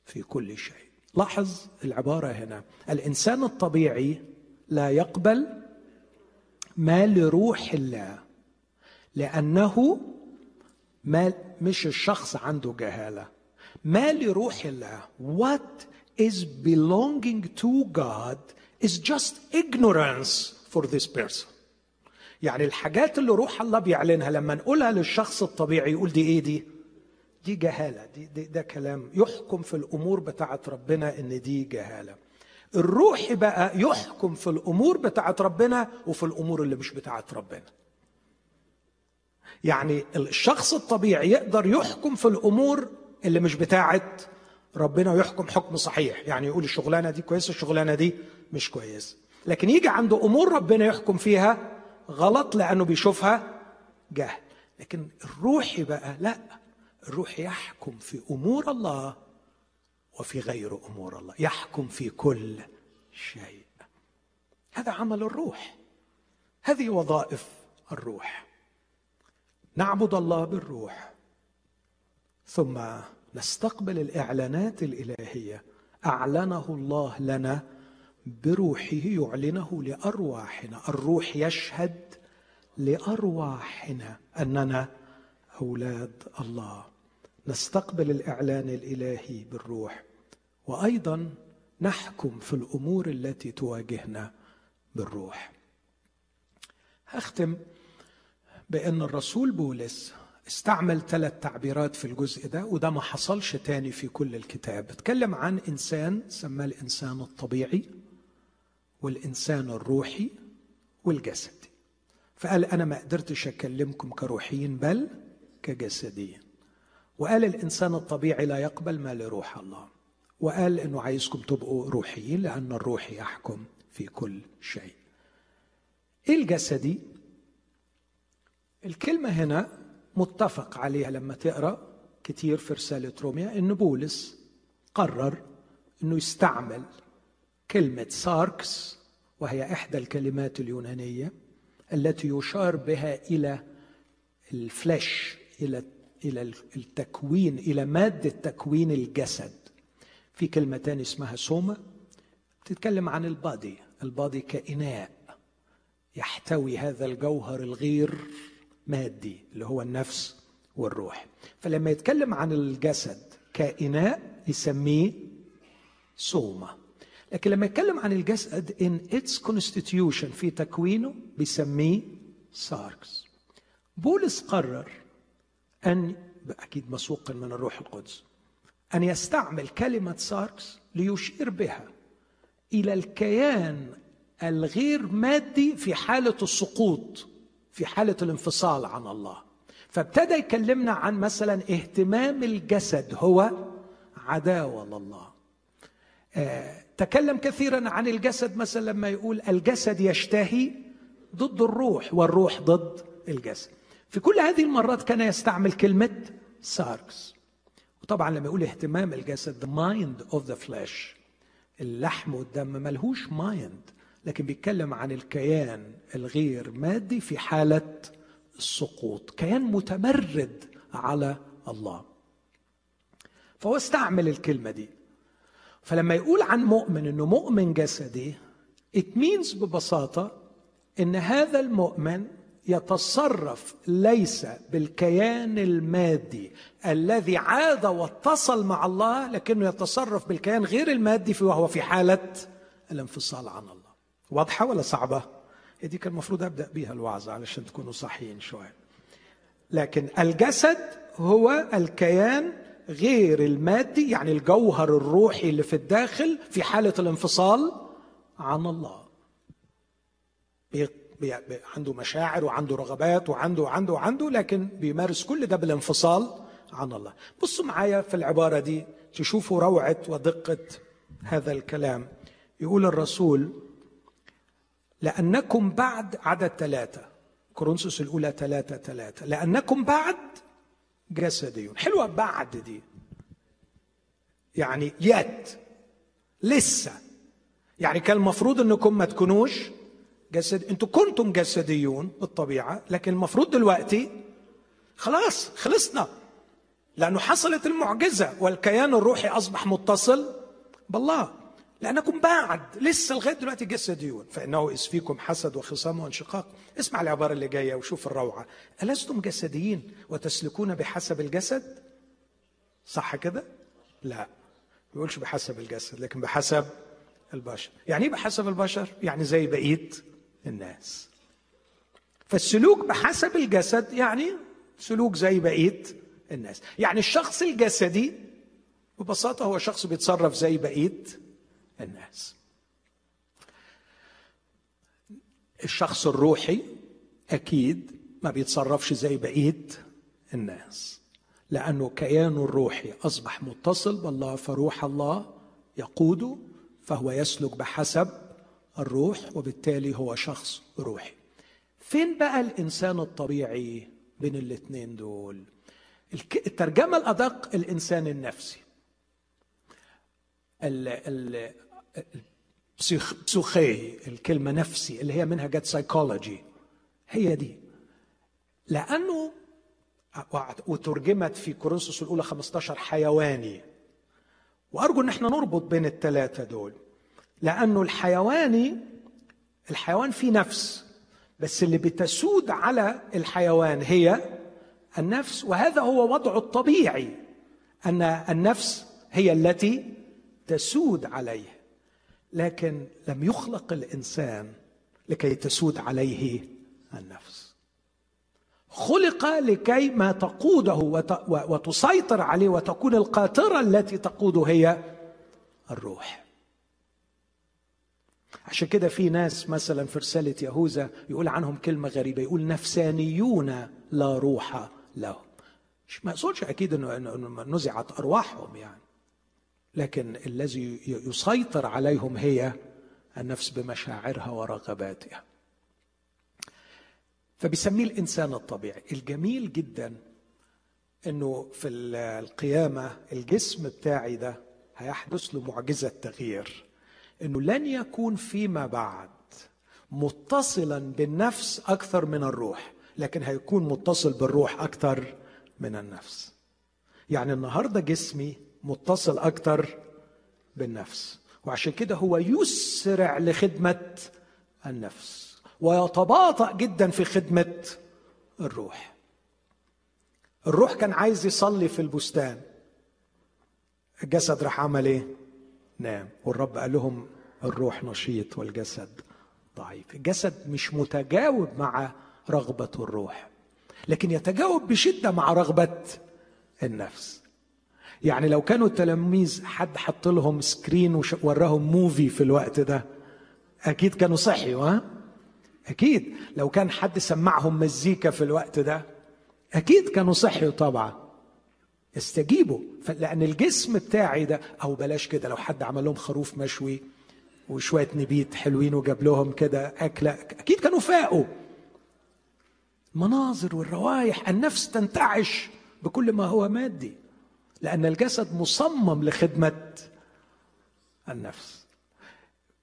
في كل شيء. لاحظ العبارة هنا. الإنسان الطبيعي لا يقبل ما لروح الله لأنه ما مش الشخص عنده جهالة. ما لروح الله. What is belonging to God is just ignorance for this person. يعني الحاجات اللي روح الله بيعلنها لما نقولها للشخص الطبيعي يقول دي إيه دي؟ دي جهالة دي, ده كلام يحكم في الأمور بتاعت ربنا إن دي جهالة. الروح بقى يحكم في الأمور بتاعت ربنا وفي الأمور اللي مش بتاعت ربنا. يعني الشخص الطبيعي يقدر يحكم في الأمور اللي مش بتاعت ربنا ويحكم حكم صحيح. يعني يقول الشغلانة دي كويسة الشغلانة دي مش كويس لكن يجي عنده أمور ربنا يحكم فيها غلط لأنه بيشوفها جهل. لكن الروح بقى لا. الروح يحكم في أمور الله وفي غير أمور الله يحكم في كل شيء. هذا عمل الروح. هذه وظائف الروح. نعبد الله بالروح. ثم نستقبل الإعلانات الإلهية. أعلنه الله لنا بروحه يعلنه لأرواحنا. الروح يشهد لأرواحنا أننا أولاد الله. نستقبل الإعلان الإلهي بالروح. وأيضا نحكم في الأمور التي تواجهنا بالروح. هختم بأن الرسول بولس استعمل ثلاث تعبيرات في الجزء ده وده ما حصلش تاني في كل الكتاب. اتكلم عن إنسان سماه الإنسان الطبيعي والإنسان الروحي والجسدي. فقال أنا ما قدرتش أكلمكم كروحيين بل كجسديين وقال الإنسان الطبيعي لا يقبل ما لروح الله. وقال إنه عايزكم تبقوا روحيين لأن الروح يحكم في كل شيء. إيه الجسدي؟ الكلمة هنا متفق عليها لما تقرأ كتير في رسالة روميا إن بولس قرر إنه يستعمل كلمة ساركس وهي إحدى الكلمات اليونانية التي يشار بها إلى الفلش إلى إلى التكوين إلى مادة تكوين الجسد. في كلمة تانية اسمها سوما تتكلم عن البادي. البادي كإناء يحتوي هذا الجوهر الغير مادي اللي هو النفس والروح. فلما يتكلم عن الجسد كإناء يسميه سوما. لكن لما يتكلم عن الجسد in its constitution في تكوينه بيسميه sarx. بولس قرر أن أكيد مسوق من الروح القدس. أن يستعمل كلمة sarx ليشير بها إلى الكيان الغير مادي في حالة السقوط في حالة الانفصال عن الله. فابتدى يكلمنا عن مثلا اهتمام الجسد هو عداوة لله. آه تكلم كثيرا عن الجسد مثلا لما يقول الجسد يشتهي ضد الروح والروح ضد الجسد. في كل هذه المرات كان يستعمل كلمة sarx. وطبعا لما يقول اهتمام الجسد the mind of the flesh. اللحم والدم ملهوش mind لكن بيتكلم عن الكيان الغير مادي في حالة السقوط. كيان متمرد على الله. فهو استعمل الكلمة دي. فلما يقول عن مؤمن إنه مؤمن جسدي it means ببساطة إن هذا المؤمن يتصرف ليس بالكيان المادي الذي عاد واتصل مع الله لكنه يتصرف بالكيان غير المادي وهو في حالة الانفصال عن الله. واضحة ولا صعبة؟ دي كان المفروض أبدأ بيها الوعظة علشان تكونوا صحيين شوية. لكن الجسد هو الكيان غير المادي يعني الجوهر الروحي اللي في الداخل في حالة الانفصال عن الله. عنده مشاعر وعنده رغبات وعنده وعنده وعنده لكن بيمارس كل ده بالانفصال عن الله. بصوا معايا في العبارة دي تشوفوا روعة ودقة هذا الكلام. يقول الرسول لأنكم بعد عدد ثلاثة. كورنثوس الأولى ثلاثة ثلاثة. لأنكم بعد جسديون. حلوة بعد دي. يعني يت لسه. يعني كان المفروض إنكم ما تكونوش جسد. أنتوا كنتم جسديون بالطبيعة لكن المفروض دلوقتي خلاص خلصنا. لأنه حصلت المعجزة والكيان الروحي أصبح متصل بالله. لأنكم بعد لسه لغاية دلوقتي جسديون. فإنه إذ فيكم حسد وخصام وانشقاق. اسمع العبارة اللي جاية وشوف الروعة. ألستم جسديين وتسلكون بحسب الجسد؟ صح كده؟ لا. ما بيقولش بحسب الجسد لكن بحسب البشر. يعني إيه بحسب البشر؟ يعني زي بقيه الناس. فالسلوك بحسب الجسد يعني سلوك زي بقية الناس. يعني الشخص الجسدي ببساطة هو شخص بيتصرف زي بقية الناس. الشخص الروحي أكيد ما بيتصرفش زي بقية الناس. لأنه كيانه الروحي أصبح متصل بالله فروح الله يقوده فهو يسلك بحسب الروح وبالتالي هو شخص روحي. فين بقى الإنسان الطبيعي بين الاثنين دول؟ الترجمة الأدق الإنسان النفسي. بسوخي الكلمة نفسي اللي هي منها جت سايكولوجي هي دي. لأنه وترجمت في كورنثوس الأولى 15 حيواني. وأرجو أن إحنا نربط بين الثلاثة دول. لأنه الحيواني الحيوان فيه نفس بس اللي بتسود على الحيوان هي النفس وهذا هو وضعه الطبيعي أن النفس هي التي تسود عليه. لكن لم يخلق الإنسان لكي تسود عليه النفس. خلق لكي ما تقوده وتسيطر عليه وتكون القاطرة التي تقوده هي الروح. عشان كده في ناس مثلا في رسالة يهوذا يقول عنهم كلمة غريبة يقول نفسانيون لا روح لهم. مش ما يقصدش أكيد انه نزعت أرواحهم يعني. لكن الذي يسيطر عليهم هي النفس بمشاعرها ورغباتها. فبيسميه الإنسان الطبيعي. الجميل جدا إنه في القيامة الجسم بتاعي ده هيحدث له معجزة تغيير. إنه لن يكون فيما بعد متصلا بالنفس أكثر من الروح لكن هيكون متصل بالروح أكثر من النفس. يعني النهارده جسمي متصل أكتر بالنفس وعشان كده هو يسرع لخدمة النفس ويتباطأ جدا في خدمة الروح. الروح كان عايز يصلي في البستان. الجسد راح عمل إيه؟ نام والرب قال لهم الروح نشيط والجسد ضعيف. الجسد مش متجاوب مع رغبة الروح لكن يتجاوب بشدة مع رغبة النفس. يعني لو كانوا التلاميذ حد حط لهم screen ووراهم movie في الوقت ده أكيد كانوا صحيوا ها؟ أكيد. لو كان حد سمعهم مزيكا في الوقت ده أكيد كانوا صحيوا طبعا. استجيبوا. لأن الجسم بتاعي ده أو بلاش كده لو حد عمل لهم خروف مشوي وشوية نبيت حلوين وجاب لهم كده أكلة أكيد كانوا فاقوا. المناظر والروائح النفس تنتعش بكل ما هو مادي لأن الجسد مصمم لخدمة النفس.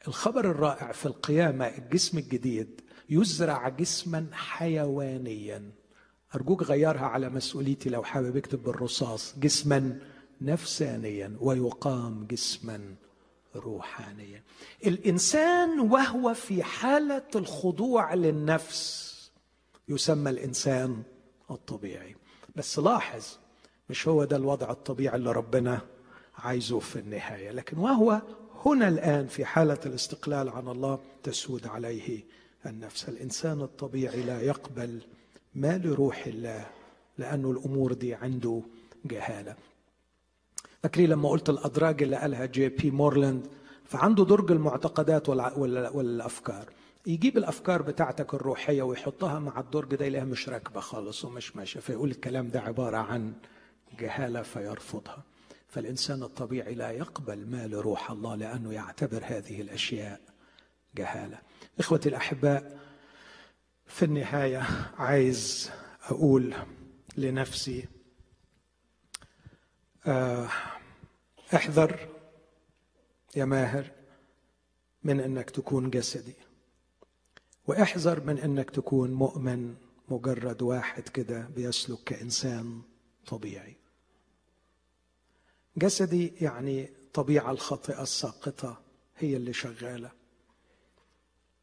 الخبر الرائع في القيامة الجسم الجديد يزرع جسما حيوانيا. أرجوك غيرها على مسؤوليتي لو حابب اكتب بالرصاص. جسما نفسانيا ويقام جسما روحانيا. الإنسان وهو في حالة الخضوع للنفس يسمى الإنسان الطبيعي. بس لاحظ مش هو ده الوضع الطبيعي اللي ربنا عايزه في النهاية. لكن وهو هنا الآن في حالة الاستقلال عن الله تسود عليه النفس. الإنسان الطبيعي لا يقبل ما لروح الله لأنه الأمور دي عنده جهالة. فاكرين لما قلت الأدراج اللي قالها J.P. Moreland فعنده درج المعتقدات والأفكار. يجيب الأفكار بتاعتك الروحية ويحطها مع الدرج ده يلاقيها مش راكبة خالص ومش ماشية. فيقول الكلام ده عبارة عن جهالة فيرفضها. فالإنسان الطبيعي لا يقبل ما لروح الله لأنه يعتبر هذه الأشياء جهالة. إخوتي الأحباء في النهاية عايز أقول لنفسي آه، احذر يا ماهر من إنك تكون جسدي وإحذر من إنك تكون مؤمن مجرد واحد كده بيسلك كإنسان طبيعي. جسدي يعني طبيعة الخاطئة الساقطة هي اللي شغالة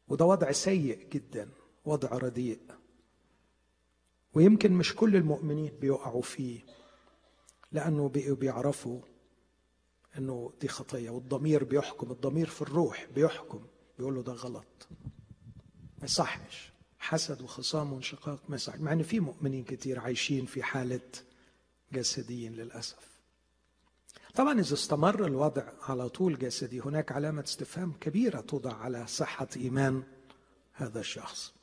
وده وضع سيء جدا. وضع رديء. ويمكن مش كل المؤمنين بيقعوا فيه لأنه بقوا بيعرفوا إنه دي خطية والضمير بيحكم الضمير في الروح بيحكم بيقول له ده غلط. ما يصحش. حسد وخصام وانشقاق ما يصحش مع إن في مؤمنين كتير عايشين في حالة جسديين للأسف. طبعا إذا استمر الوضع على طول جسدي هناك علامة استفهام كبيرة توضع على صحة إيمان هذا الشخص.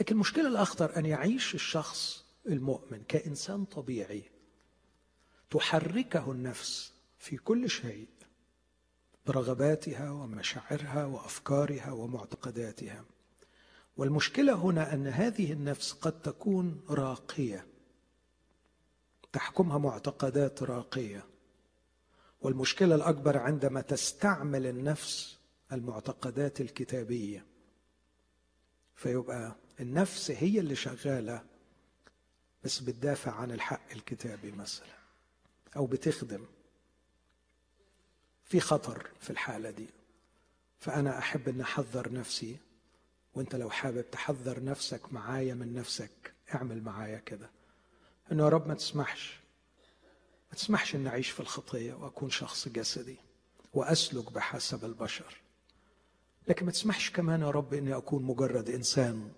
لكن المشكلة الأخطر أن يعيش الشخص المؤمن كإنسان طبيعي تحركه النفس في كل شيء برغباتها ومشاعرها وأفكارها ومعتقداتها. والمشكلة هنا أن هذه النفس قد تكون راقية تحكمها معتقدات راقية. والمشكلة الأكبر عندما تستعمل النفس المعتقدات الكتابية فيبقى النفس هي اللي شغالة بس بتدافع عن الحق الكتابي مثلا أو بتخدم في خطر في الحالة دي. فأنا أحب ان أحذر نفسي وأنت لو حابب تحذر نفسك معايا من نفسك اعمل معايا كده. إنه يا رب ما تسمحش ما تسمحش ان أعيش في الخطية وأكون شخص جسدي وأسلك بحسب البشر. لكن ما تسمحش كمان يا رب إني أكون مجرد إنسان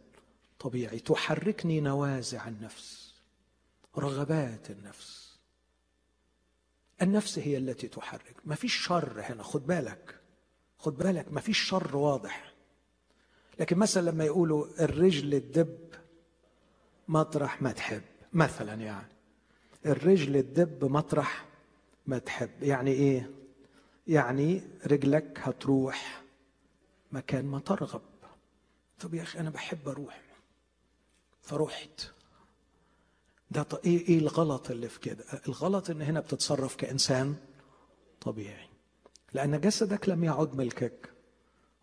طبيعي تحركني نوازع النفس رغبات النفس. النفس هي التي تحرك. ما فيش شر هنا خد بالك خد بالك ما فيش شر واضح. لكن مثلا لما يقولوا الرجل الدب مطرح ما تحب مثلا يعني الرجل الدب مطرح ما تحب يعني إيه؟ يعني رجلك هتروح مكان ما ترغب. طب يا أخي أنا بحب أروح. فرحت ده إيه إيه الغلط اللي في كده؟ الغلط إن هنا بتتصرف كإنسان طبيعي. لأن جسدك لم يعد ملكك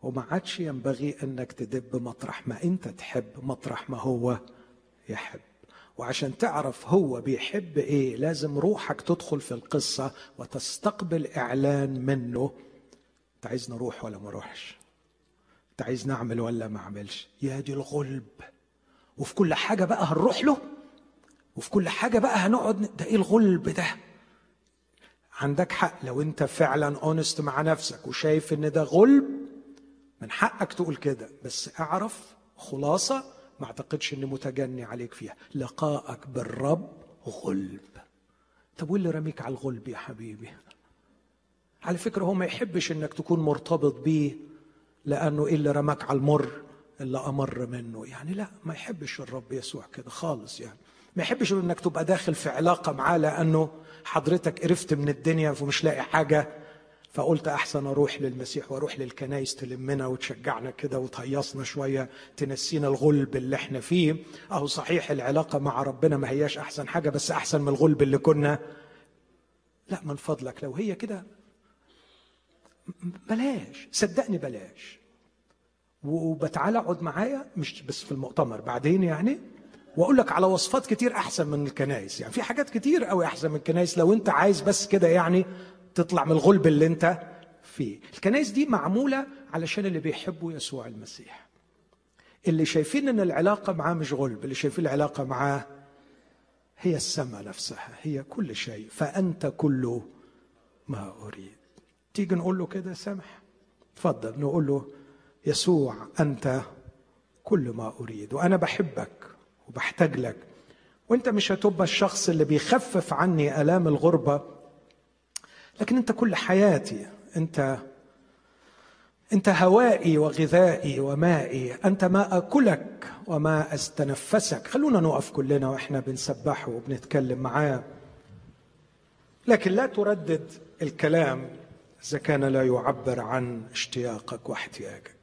وما عادش ينبغي إنك تدب مطرح ما أنت تحب مطرح ما هو يحب. وعشان تعرف هو بيحب إيه لازم روحك تدخل في القصة وتستقبل إعلان منه. أنت عايز نروح ولا ما أروحش؟ أنت عايز نعمل ولا ما أعملش؟ يا دي الغلب. وفي كل حاجة بقى هنروح له وفي كل حاجة بقى هنقعد ده إيه الغلب ده؟ عندك حق لو أنت فعلا اونست مع نفسك وشايف إن ده غلب من حقك تقول كده. بس أعرف خلاصة ما أعتقدش إني متجني عليك فيها. لقائك بالرب غلب. طب واللي رميك على الغلب يا حبيبي؟ على فكرة هو ما يحبش إنك تكون مرتبط بيه لأنه إيه اللي رماك على المر؟ اللي أمر منه. يعني لا ما يحبش الرب يسوع كده خالص يعني. ما يحبش إنك تبقى داخل في علاقة معاه لأنه حضرتك قرفت من الدنيا ومش لاقي حاجة. فقلت أحسن أروح للمسيح وأروح للكنايس تلمنا وتشجعنا كده وتهيصنا شوية تنسينا الغلب اللي إحنا فيه. أهو صحيح العلاقة مع ربنا ما هياش أحسن حاجة بس أحسن من الغلب اللي كنا. لا من فضلك لو هي كده بلاش. صدقني بلاش. وبتعالى اقعد معايا مش بس في المؤتمر بعدين يعني وأقول لك على وصفات كتير أحسن من الكنايس يعني في حاجات كتير قوي أحسن من الكنايس لو أنت عايز بس كده يعني تطلع من الغلب اللي أنت فيه. الكنايس دي معمولة علشان اللي بيحبوا يسوع المسيح. اللي شايفين إن العلاقة معاه مش غلب اللي شايفين العلاقة معاه هي السماء نفسها هي كل شيء. فأنت كل ما أريد. تيجي نقول له كده سامح؟ تفضل نقول له يسوع أنت كل ما أريد وأنا بحبك وبحتاج لك. وأنت مش هتبقى الشخص اللي بيخفف عني آلام الغربة لكن أنت كل حياتي أنت أنت هوائي وغذائي ومائي أنت ما أكلك وما أستنفسك. خلونا نقف كلنا وإحنا بنسبحه وبنتكلم معاه. لكن لا تردد الكلام إذا كان لا يعبر عن اشتياقك واحتياجك.